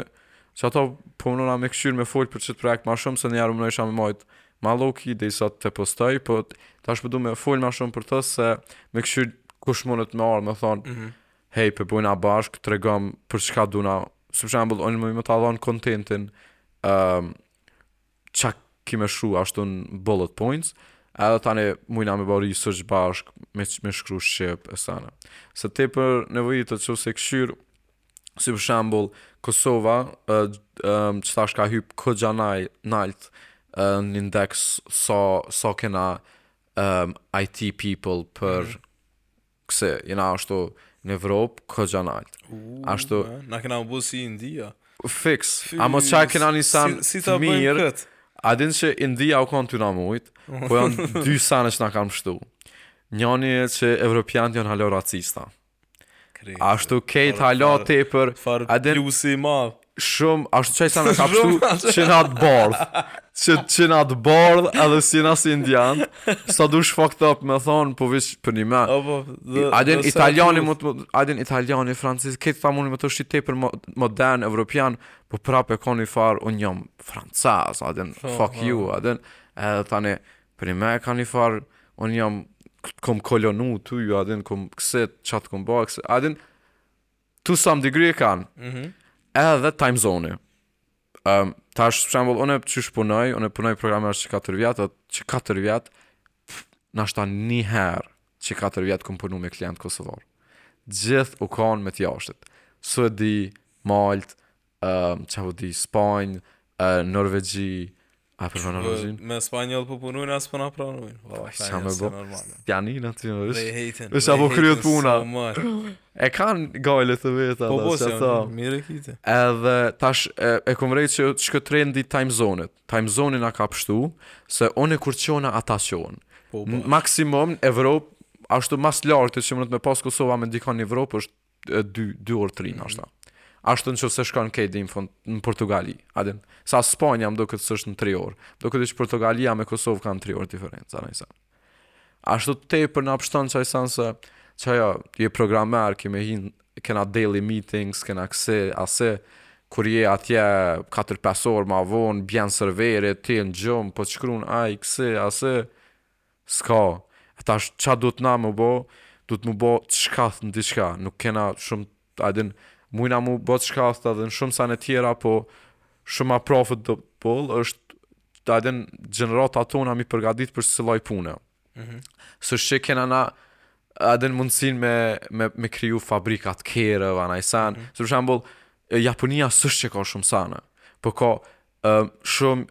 qit ato po menova me kshyr me folë për qëtë projekt ma shumë se njerë menojsha me majtë ma low key deri sa të postoj po tash po du me folë ma shumë për të se me kshyr kush mundet me ardh me thonë mm -hmm. Hej pe bojna bashkë tregomë për çka dona si për shembull unë muj me ta dhon kontentin um, çka ki me shkru ashtu në bullet points edhe tani mujna me bërë research bashk me, me shkru shqip e sana se tepër nevojitet që se kshyr si për shembull Kosova uh, um, që tash ka hyp koxha naj, nalt uh, në index sa, sa kena um, IT people për mm. Kse, jena ashtu në Evropë, koxha nalt. Ashtu... Na kena m'u bo si India. Fiks, amo ça kena një sen si, si të mirë. A din që India u konë tu na mujt, po janë dy sene që na kanë pshtu. Njani e që evropiant janë hala racista. Ashtu krejt hala tepër. Farë plusi madhë. Shumë, ashtu qaj sen na ka pshtu, që jena t'bardhë. Që, që jena t'bardhë edhe s'jena si indian, sa dush fucked up me thonë, po veç përnime. Apo, dhe... A din italiani, mut, mut, a din italiani, francezi, këta munden me t'u shit tepër mo, modern, evropian, po prap e ka një farë, unë jam francez, a din, oh, fuck oh. you, a din, edhe tani, përnime ka një farë, unë jam, kom kolonizu ju, a din, kom kësi, qatë kom bo kësi, a din, to some degree e kanë. Mhm. Edhe time zone-i. Um, tash, për shembull, unë qysh punoj, unë punoj programer që 4 vjet, atë që 4 vjet, nashta një herë që 4 vjet kom punu me klient Kosovar. Gjithë u kanë me t'jashtet. Suedi, Malt, ë çfarë po di, Spanjë, ë Norvegji, a për në Norvegjin? Me spanjoll po punojnë as po na pranojnë. Po Ai, sa me bë? Janë në aty, më They vësh. hating. Vesh they apo hating kryet so puna. much. E kanë gajle të veta, Po ata, po, se se ata. mirë e kite. Edhe tash e, e kom vrejt që çka trendi time zone-it. Time zone-i na ka pështu se unë kur çona ata çohen. Po N- po. Maksimum Evropë ashtu ma s'larti që mund të me pas Kosova me ndikon në Evropë është e dy dy orë tri mm -hmm. Ashtu në qoftë se shkon krejt deri në fund në Portugali, a e din, se Spanja më doket s'është në tri orë, më doket që Portugalia me Kosovë kanë tri orë diferenca, në isa. Ashtu të tepër na pshton që aj sen se, çka je, je programer, kem me hi, kena daily meetings, kena kësi, ase, kur je atje 4-5 orë ma vonë, bjen serverit, ti në gjumë, po të shkrun, aj, kësi, ase, S'ka, e tash çka duhet na me u bo, duhet mu bo shkath në diçka, nuk kena shumë, a e din, mujna mu bo shkath edhe në shumë sene tjera, po shumë ma profitable është, a e din, gjenerata tona mi përgatitë për qësi lloj pune. S'është që kena na, a e din, mundësinë me, me, me kriju fabrika të kerreve a naj sen, se për shembull, Japonia s'është që ka shumë sene, po ka ë, shumë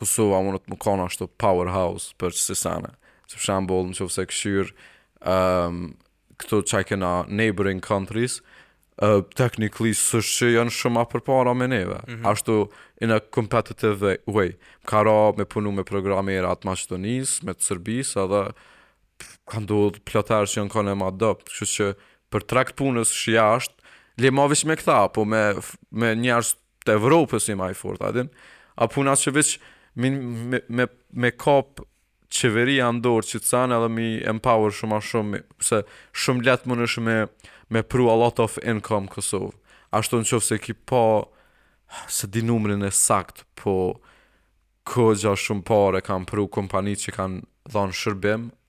Kosova mund të mu kanë ashtu powerhouse për qësi sene. Se për shembull, në qoftë se kshyr um, këto që i kena neighboring countries, uh, technically s'është që janë shumë ma përpara me neve. Mm -hmm. Ashtu, in a competitive way. M'ka ra me punu me programera të Maqedonisë, me të Serbisë, edhe ka ndodhë plot herë që janë kone ma dobët. Kështu që për treg t'punës s' jashtë, le ma veç me këta, po me, me njerëz të Evropës je ma i fortë, a e din, a puna që veç me, me, me, me kap qeveria n'dorë qët sen edhe me i empower shumë ma shumë, se shumë letë munesh me, me pru a lot of income n'Kosovë. Ashtu në qoftë se ki pa, s'e di numrin e sakt, po goxha shumë pare kanë pru kompani që kanë dhanë shërbim,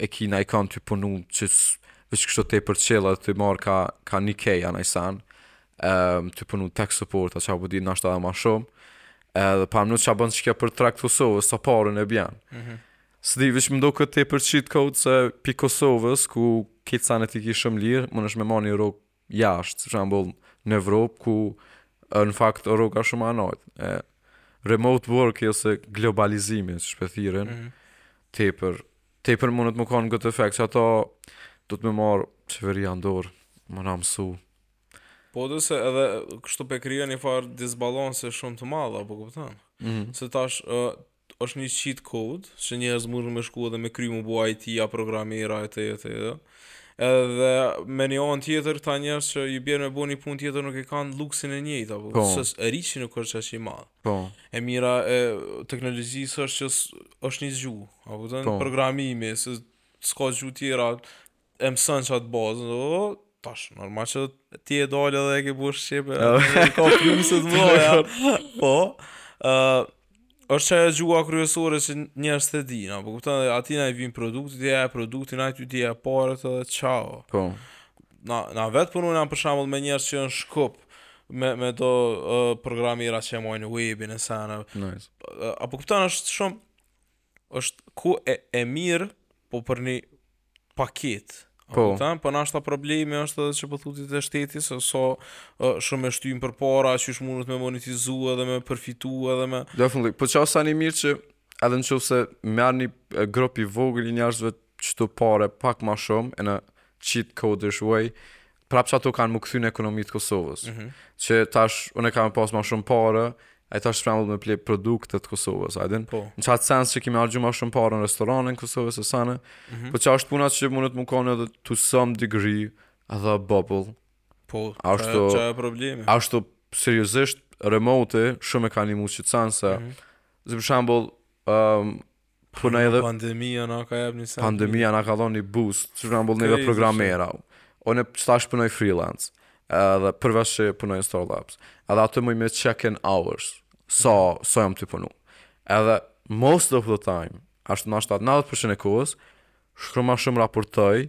e ki najkënd tu punu që veç kështu tepër qëlla t'i merr ka, a ka nis najnjë sen um, tu punu tech support a çfarë po di ndoshta edhe ma shumë edhe pa mendu çka bon se kqyr për treg t'Kosovës sa pare i bjen mm -hmm. S'di, veç më doket tepër cheat code se pi Kosovës ku këto sene i ki shumë lirë, munesh me marr një rogë jashtë, për shembull në Evropë ku në fakt rroga a shumë ma e nalt. E remote work ose globalizimi, siç po e thirrin, mm. tepër tepër mund të mu kanë këtë efekt që ato do të me marr qeveria në dorë, me na mësu. Po dy se edhe kështu pe krijon një farë disbalanse shumë të madh, a po kupton? Mm. Se tash uh, Është një cheat code që njerëz munden me shku edhe me kry mu bo IT a programera etj etj. Edhe me një anë tjetër këta njerëz që ju bjen me bo një punë tjetër nuk e kanë luksin e njëjtë apo po. Se reach-i nuk është qaq i madh. Po. E mira e teknologjisë është që është një gjuhë, a kupton? Po. Programimi, se s'ka gjuhë tjera, e mëson që atë bazën, o, o, tash, normal që ti e dalë edhe e ke bush shqipe, Jo. e ka plusët më doja, po, uh, është që e gjuha kryesore që njerëzit e dinë, po kupton, dhe ati na i vinë produktit, ti e ke produktin, aty ti ke paret edhe qajo. Po. Na, na vetë punojmë për shambull me njerëz që janë n'Shkup, me, me do uh, programera që e mojnë webin e sene, Nice. uh, a po kupton është shumë, është ku e, e mirë, po për një paketë. Po. Po kupton? Po nashta problemi është edhe që po thu ti te shteti se sa ë, shumë e shtyn përpara, qysh mundet me monetizu edhe me përfitu edhe me Definitely, po çfarë sa një mirë që edhe në qoftë se merr një e, grup i vogël i njerëzve qato pare pak ma shumë in a cheat code-ish way, prap qato kanë m'u kthy në ekonomi të Kosovës. Mm -hmm. Që tash, unë e kam pas ma shumë pare, ai tash për shembull me ble produkte të Kosovës, a din? Po. Në qat sens që kemi harxhu ma shumë pare në restorane në Kosovës e sene, mm -hmm. po që ashtë puna që mundet me konë edhe to some degree, edhe bubble. Po, ashtu, që, që e problemi. Ashtu, seriosisht, remote, shumë e ka ndihmu n'qat sens, mm -hmm. se për shambull, um, Po na edhe pandemia na ka jap një sa. Pandemia na ka dhënë një boost, për shembull neve programerave. Unë tash punoj freelance. Edhe përveç se punoj në Star Labs. Edhe atë më me check in hours. Sa sa jam tu punu. Edhe most of the time, ashtu nashta 90% e kohës, shkruj ma shumë raportoj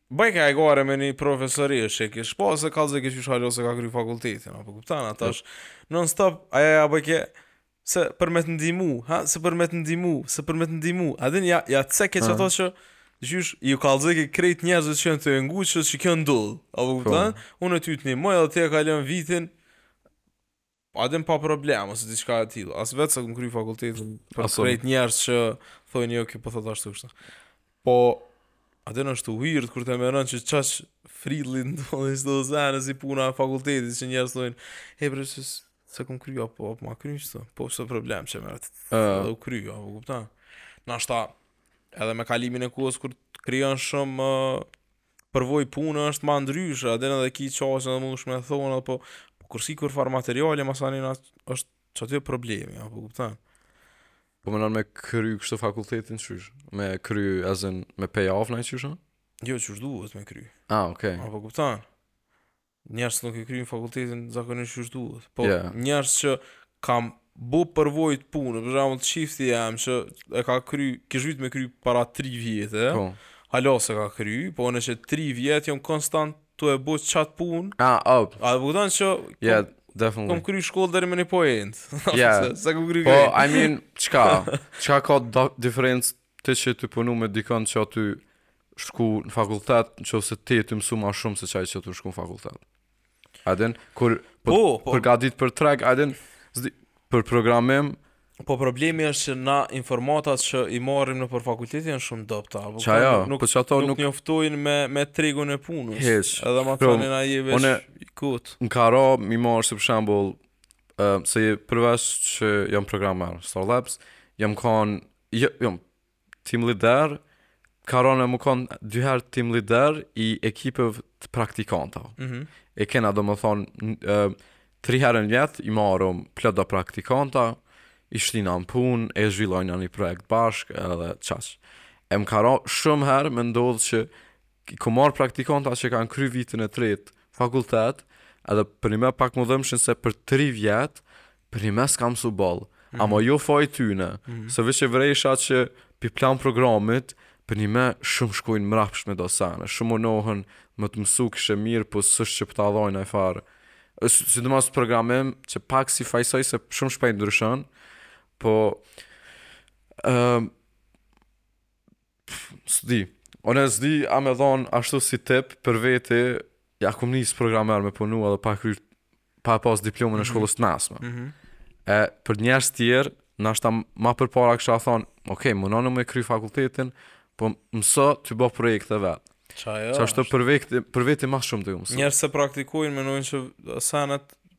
Bojke e gore me një profesori e shek e po s'e kallxojke qysh hala s'e ka kry fakultetin a po kupton e tash non stop ajo ja bojke se për me të ndimu ha se për me të ndimu se për me të ndimu a din ja ja cekke qato që qysh ju kallxojke krejt njerëzit që janë të engu që që kjo ndodh a po kupton po. unë ty të ndihmoj edhe ti e kalon vitin A din pa problem ose diçka e tillë. As vetë s'e kom kry fakultetin për Asun. krejt njerëz që thonë jo kjo po thot ashtu kështu. Po a din është weird kur të merron që çaç fridlli ndodhi çdo zënë si puna e fakultetit që njerëz thonë e bre se s'e kom kry apo apo ma kry kështu. Po s'ka problem që merr. Uh. U kry, a po kupton? Nashta edhe me kalimin e kohës kur krijon shumë uh, përvojë pune është ma ndryshe, a din edhe ki qasën dhe mundush me thonë, po, po kur s'ki kurrfarë materiali, mas anena është qaty problemi, a po kupton. Po menon me kry kështu fakultetin qysh? Me kry a din me pay off a qysh? Jo, qysh duhet me kry. Ah, okay. A po kupton. Njerëz nuk e kryejnë fakultetin zakonisht qysh duhet. Po yeah. njerëz që kanë bo përvojë punë, për shembull qikjo jem që e ka kry, kish vit me kry para 3 vjete. Po. Hala s'e ka kry, po unë që 3 vjet jam konstant tu e bo qat punë. Ah, op. A do të që Ja, yeah, definitely. Kom kry shkollë deri m'ni point. Ja. sa kom kry. Po, I mean, çka? Çka ka diferencë Ti që je tu punu me dikon q'a tu shku në fakultet nëse ti je tu msu ma shum se qaj q'a tu shku në fakultet a din kur po përgadit për treg a din s'di për programim Po problemi është që na informatat që i marrim nëpër fakultete janë shumë t'dobta. Po qa ja, nuk, po qa ta nuk... Nuk njoftojnë me, me tregun e punës. Hiç. Edhe ma pra, thani na je vesh unë. M'ka ra me marrë se për shembull, uh, se përveç që jam programmer, Star Labs, jam kanë Jo, jo, team lider ka ra me kon dy herë team lider i ekipeve të praktikantave. Mm -hmm. E kena domethonë, uh, tri herë n'vjet i marrim plot do praktikanta, i shtijna në punë, e zhvillojnë një projekt bashkë edhe qaq. E më ka ra shumë herë me ndodhë që Kom marrë praktikanta që kanë kry vitin e tretë fakultet, edhe përnime pak më dhimbshin se për tri vjet, përnime s'kanë msu ballë. Mm -hmm. Ama jo faj i tyne, mm -hmm. se veç e vrejsha që pi planprogramit, përnime shumë shkojnë mrapsht me do sene, shumë munohen me t'mësu çka është e mirë, po s'është që po ta dhojnë njëfarë. Si të mësosh programim, që pak s'i fajsoj se shumë shpejt ndryshon, po... Um, Pff, s'di. Unë s'di a me dhonë, ashtu si tip për vete, ja kom nis programer me punu edhe pa kry pa pas diplomën e mhm. shkollës të mesme. Mm -hmm. E për njerëz të tjerë, nashta ma përpara kisha thon, ok, munohu me e kry fakultetin, po mëso ti bo projekte vet. Çfarë? Qashtu për veti për veti ma shumë ke me mësu. Njerëz s'e praktikojnë menojnë që senet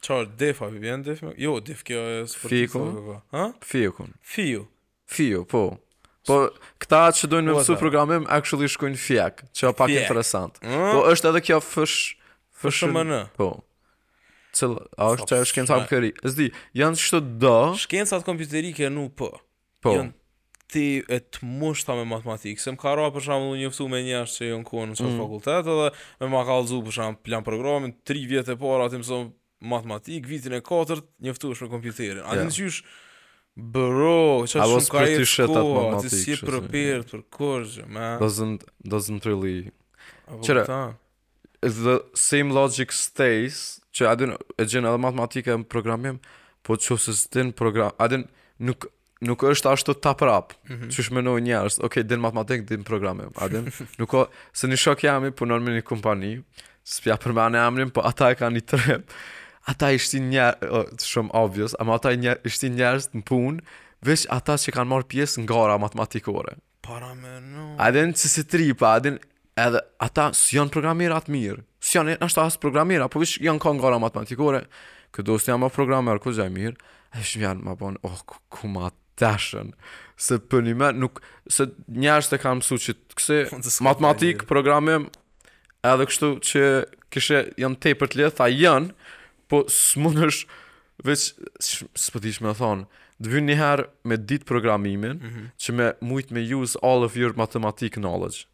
Çfarë DIF a po vjen DIF? Jo, DIF kjo e sportist. FIEK-u. Fiu. Fiu, po. Po këta që dojnë me mësu programim actually shkojnë FIEK, që është pak interesant. Po është edhe kjo FSH FSHMN. Po. Cil, a është që shkenca inxhineri? S'di, janë qeto do... Shkencat kompjuterike në po. Po. Jon tije të mushta me matematikë. Se më ka ra për shembull u njoftu me njerëz që janë kon në qat mm. fakultet edhe me ma kallzu për shembull planprogramin 3 vjet e para ti mëson matematikë, vitin e katërt njoftohesh me kompjuterin. A yeah. qysh Bro, që është shumë kohë e shkume, ti s'je prepared për kurgjo, me... Doesn't, doesn't really... Qëre, the same logic stays që a din e gjen edhe matematika në programim, po në qoftë se s'din program, a din nuk nuk është ashtu ta prap. Mm -hmm. Qysh mendojnë njerëz, ok, din matematikë, din programim, a din. nuk ka se një shok jemi punon me një kompani, s'pja përmen emrin, po ata e kanë një trap. Ata i shtin nje- shumë obvious, ama ata i shtin njerëz në punë, veç ata që kanë marr pjesë në gara matematikore. Para me në... A din që si tripa, a din edhe ata s'janë programera të mirë. S'janë, nashta as programera, po veç janë kan n'gara matematikore, këta do së janë ma programer, ku zë e mirë, e shë janë ma bon, oh, ku, ku ma tashën, se përnime, nuk, se njerëz që kanë mësu qikëso, matematikë, programim, edhe kështu që këshë janë tepër të lehta janë, po s'mundesh, Veç, sh- s'po dish me thonë, të vyn njëherë me ditë programimin, Mhm. që me mujt me use all of your mathematic knowledge.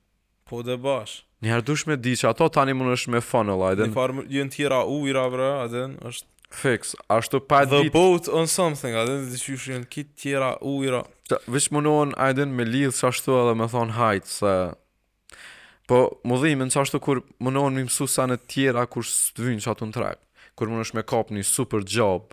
Po dhe bash. Njëherë dush me di që ato tani munesh me funnel, a din Në një farë më- janë tjera ujra, bre, a din është... fix, ashtu pa The ditë, boat on something, a din dhe qysh janë krejt tjera ujra. qa- veç mundohen a din me lidh qashtu edhe me thonë hajt, se Po m'dhimen qashtu kur munohen m'i mësu sene të tjera kur s'të vyjnë qatu në treg. Kur munesh me kap ni super job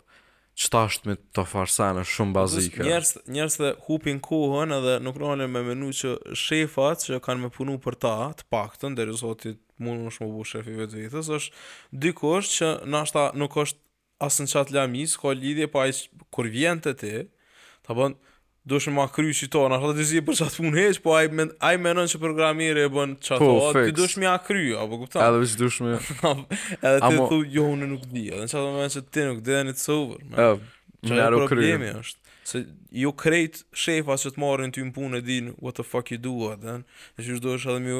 që tash me do far sene shumë bazike. Njerzt njerëzt e hupin kohën edhe nuk nalen me menu që shefat që kanë me punu për ta, të paktën derisa ti munesh m'u bo shef i vetvetes, është dikush që nashta nuk është As në qat lami s'ka lidhje po ai kur vjen te ti ta bën dush me ma kry qito nashta s'di për qat punë hiç po ai men, ai mendon se programeri e bën qat po, o ti dush me ja kry a po kupton edhe veç dush me edhe ti Amo... thu jo unë nuk di edhe qat moment se ti nuk di ani it's over më uh, ja ro kry problemi është se jo krejt shefat që të marrin ty në punë e dinë what the fuck you do atë ne ju do të edhe më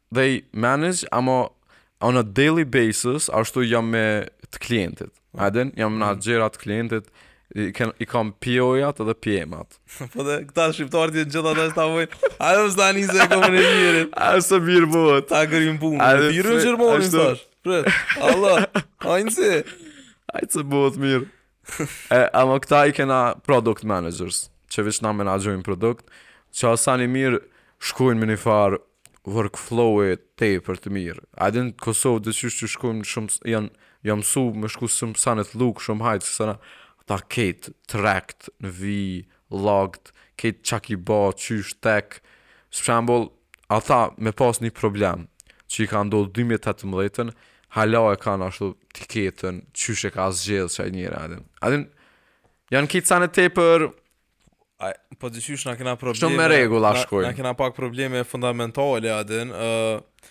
they manage ama on a daily basis ashtu jam me të klientit. A e din, jam me menaxhera të klientit, i, ken, i kam PO-jat edhe PM-at. Po dhe këta shqiptarët janë gjithë ata që ta vojnë. A do të tani se komunizmin. A së mirë bëhet. Ta gërim punë. A dhe Pirën pse- gjermanin ashtu- thash. Pret. Allah. Hajnse. Ai të bëhet mirë. e, ama këta i kena product managers, që veç na menaxhojnë produkt, qa sen i mirë shkojnë me një farë workflow tepër të mirë. A din Kosovë dhe qysh që shkojnë shumë, janë, jam mësu me shku shumë senet luk, shumë hajtë, se sana, ta krejt tracked në vi, logged, krejt çka i ba, qysh, tek, si shembull, ata me pas një problem që i ka ndodhë dy mijë e tetëmbëdhjetën hala e kanë ashtu tiketën qysh e ka zgjidh qaj njeri a din a din janë këto sene tepër po dyshysh na kena probleme shumë me rregulla shkojnë na kena pak probleme fundamentale a din ë uh,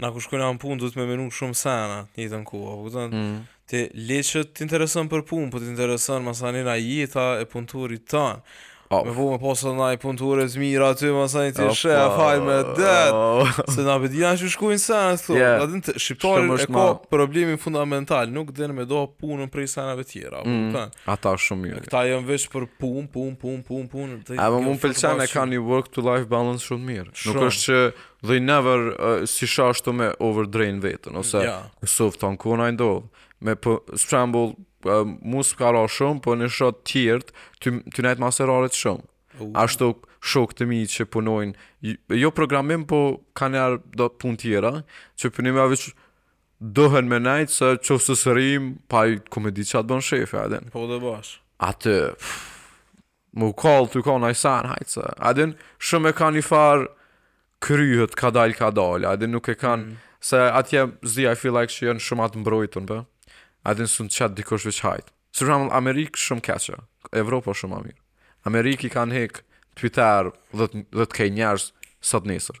Na ku shkojmë në punë, duhet me menu shumë sena, të njëtën kohë, apo këtën? Mm. Ti le që t'intereson për punë, po t'intereson masanej jeta e punëturit tanë. Oh. Me vu me pasë naj punëtor të mirë aty, ma sa një të shë, a faj me detë, se na po dina që shkujnë senë, thë, yeah. a din te shqiptari e ka problemin fundamental, nuk di me da punën prej senave tjera, mm, për Ata shumë mirë. Këta janë veç për punë, punë, punë, punë, punë. A mu më pëlqen e ka një work to life balance shumë mirë. Shumë. Nuk është që They never uh, s'i sheh ashtu me overdrain vetën ose Ja. Kosovë tanë kohën ndodh. Me po për shembull uh, mu s'ka m'ra shumë, po i shoh tjerët tu, tu nejtë mas orarit shumë. U. Ashtu shokë të mi që punojnë j- jo programim, po ka njerëz do punë tjera, që përnime veç duhen me nejtë se qofse s'rrin, phaj kush e di çka t'bon shefi, a din. Po dhe bash. Atë, pff, Me kallzu naj sen hajtë se. A din, shumë e ka një farë kryhet, ka dalë, ka dalë. A din, nuk e kanë, mm. se atje, s'di, I feel like që janë shumë ma t'mbrojtun, për. A din, s'un t'qet dikush veç hajtë. Se për shembull, Amerikë shumë keq, Evropa shumë ma mirë. Amerikë i kanë hekë Twitter dhetëmijë njerës sot nesër.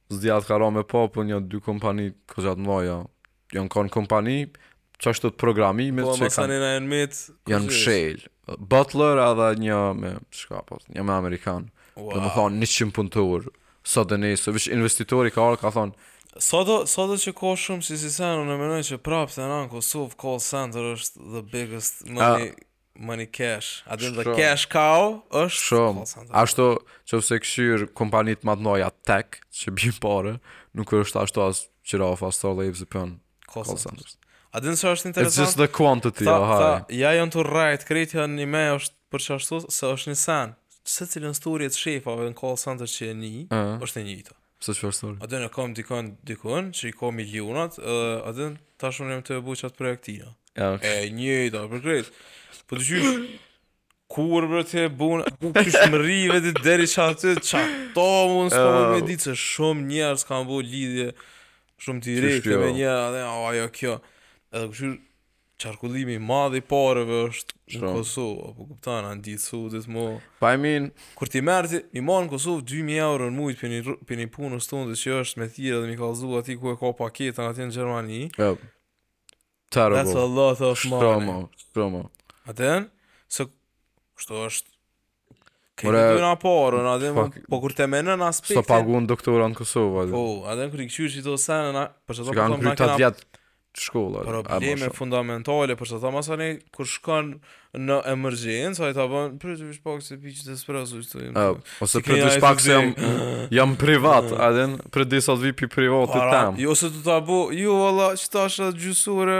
S'di a t' ka ra me pa po nja dy kompani kogja të mdhaja jan kan kompani qashtu të programimit po, që kan janë met, janë mshel Butler edhe një me çka po një me amerikan wow. do të thon 100 punëtor sot dhe nesër veç investitori ka ardhur ka thon Sa do, sa do që ka shumë qësi sene, unë e menoj që prapë te në Kosovë call center është the biggest money uh, Money cash, a din the cash cow është shumë. Ashtu, nëse kshyr kompanitë më të mëdha tech që bëjnë pare, nuk është ashtu as Gjirafa Star Labs po call centers. A din çka është interesant? It's just the quantity, ta, aha. Ta, ja janë të rrejt, krejt janë njëjtë me ashtu për që ashtu se është një sen. Secilën storie të shefave në call center që e një, uh. është e njëjta. Pse çfarë stori? A din, e kom dikon dikon që i ka milionat edhe a din tash unë jam tu e bo qat projektin, a. Ja, ok. E njëjta për krejt. Po të qysh kur bro ti e bon, ku qysh me mrri vetë deri që aty qato mun s'ka Ja. mund me ditë se shumë njerëz kanë bo lidhje shumë Qysh direkt kjo? me një atë o ajo kjo. Edhe kështu Qarkullimi i madh i pareve është në Shumë. Kosovë, a po kupton, n'ditë t'sodit mo. Pa e min, Kur ti merr ti, mi marr në Kosovë 2000 euro në muj për një, rr- për një punë s'thonte që është me thirë dhe mi kallzu atij ku e ka paketën atje në Gjermani. jo. Çfarë That's po? a lot of Shto money. mo, shto mo. A din, se kështu është Keni Ore, dy na parë, na dhe fuck. po kur e menon Sa aspektin. paguan doktora në Kosovë, valla. Po, edhe kur i kqyr çdo sen na për çdo Që kanë kry 8 vjet shkolla. edhe, a, më probleme shumë. fundamentale për çdo mos ani kur shkon në emergjencë, ai ta bën prit veç pak se pi që të spresu çdo. E, ose Si për keni dy ai shpak se jam, zëdhe. jam privat, a din, për dy sahat vi pi privatit Para, tem. jo se do ta bo, jo valla, që tash është gjysore,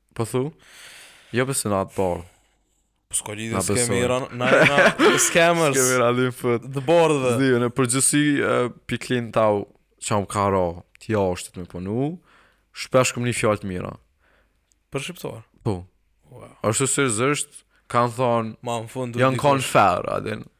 Po thu? Jo pse na të bardh. Po s'ka lidhje Na s'kemi besoj. ra na jena scammers. Kemi radhim fut. Të bardhëve. S'di, në përgjithësi e, piklin tau që më ka ra të jashtit me punu, shpesh kom ni fjalë të mira. Për shqiptar. Po. Wow. Ashtu seriozisht kanë thonë Ma në fund. janë kanë fer, a din.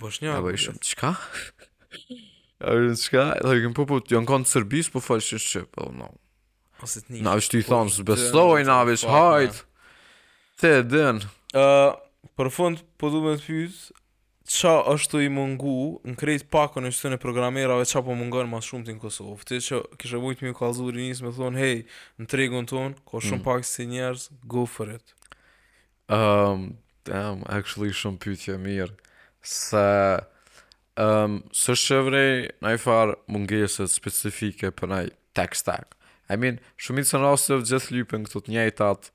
Boshnja. Ja bëj shumë. Çka? A vjen çka? Do i kem po po jon kon serbisht po folshin shqip po no. Ose të Na është i po, thon s'besoj na vesh hajt. Te den. Ë për fund po du me t'pyt ça është tu mungu në krejt pakon qeto të programerave ça po mungon ma së shumti në Kosovë. Ti që kishe mujtë m'i kallzu rinisë me thonë, hej, në tregun tonë, ka shumë mm. pak kësi njerëz, go for it. Um, damn, actually shumë pyetje mirë. Se um, s'e vërej naj farë mungese specifike për naj tech stack. I mean, shumicën e rasteve gjithë lypen këto të njëjtat.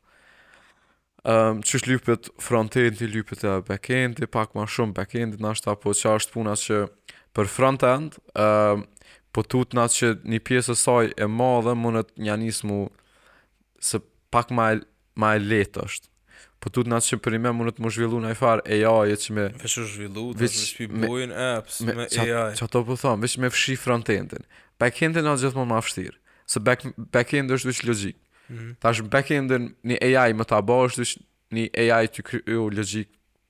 Um, qysh lypet frontendi, lypet e backendi, pak ma shumë backendi nashta, po ça është puna që për frontend, um, po tutna që një pjesë e saj e madhe mundet me ia nisë m'u se pak ma Ma e lehtë është. Po tutna që përnime mundet m'u zhvillu naj farë AI-je që me... Veç është zhvillu, tash veç p'i bojnë apps me, me AI. Qato po thom, veç me fshi frontendin. Backendi â gjithmonë ma fshtirë. Se back, backend është veç logjikë. Mm -hmm. Tash backendin një AI me ta bo është veç një AI tu kriju logjikë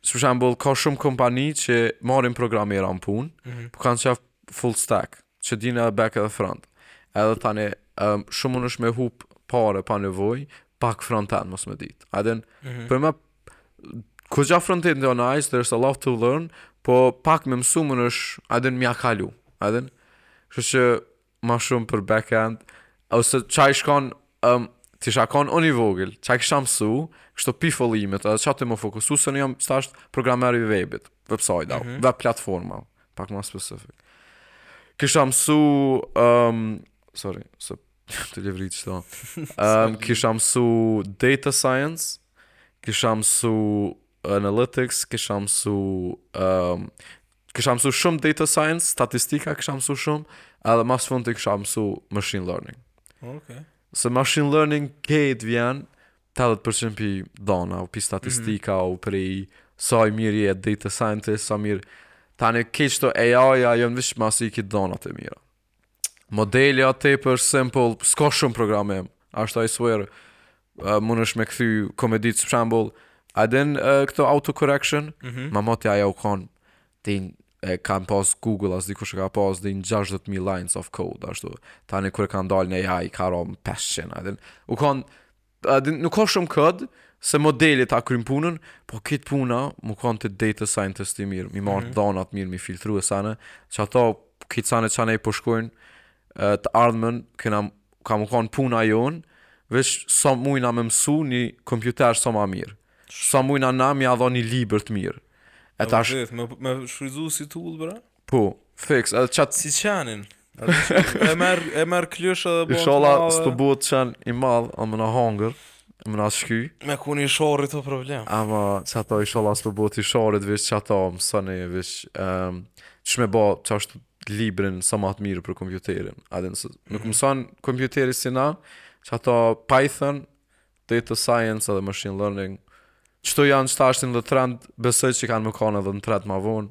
Për shembull, ka shumë kompani që marrin programera në punë, mm -hmm. po kanë qejf full stack, që dinë edhe back edhe front. Edhe tani um, shumë munësh me hup pare pa nevoj, pak front end mos me ditë. A den, mm -hmm. për me ku gja front end on ice, there's a lot to learn, po pak me mësu munësh, a den, me ia kalu. A den, kështu që Ma shumë për backend Ose ça i shkon um, T'isha kon unë i vogël Ça kisha mësu Kështu pi fillimit Edhe qaty m'u fokusu Se unë jam tash programer i webit Website mm -hmm. Web platforma Pak ma specifik Kisha mësu um, Sorry Se të levrit që ta um, Kisha mësu Data science Kisha mësu Analytics Kisha mësu um, kisha mësu shumë data science, statistika kisha mësu shumë, edhe n'fund kisha mësu machine learning. Ok. Se machine learning kejt vjen, 80% pi t'dhonave, pi statistika, mm -hmm. u prej, sa i mirë je data scientist, sa mirë, tani kejt qito AI-a, jon veç masi i ki dhonat e mira. Modeli a tepër simple, s'ka shumë programim. Ashtu I swear. Uh, mund është me kthy, domethon, për shembull, a din uh, këto autocorrection? Mm -hmm. Ma moti aja u kanë, din, e kanë pas Google, a dikush e ka pas, din 60.000 lines of code, ashtu. Tani kur e kanë dalë në AI, ka ra n'500, a din. U kanë Nuk ka shumë kod, se modeli ta kryn punën, po krejt puna, mu kon ti data scientist i mirë, mi marrë të mhm. dhanat mirë, mi filtru e sene, qato kësi sene kah na po shkojmë n'të ardhmen, kjo ka mu kon puna jonë, veç sa mujna me mësu një kompjuter sa ma mirë, sa mujna na mi ja dhon një libër të mirë. E tash këtë, me, me shfrytëzu si tool, bra? Po, fix, edhe qashtu si qenin. E merr e merr klyesh edhe bën. Inshallah s'të bëhet qen i madh, a me na hongër, me na shky. Me kon i sherrit o problem. Ama qato inshallah s'të bëhet i sherrit veç qato, mësoni veç ehm qe me bo qashtu librin sa ma të mirë për kompjuterin. A din, se nuk mhm. mëson kompjuteri si na, qato Python, data science edhe machine learning, qito janë qeta çka është në trend, besoj se kanë me kon edhe në trend ma vonë.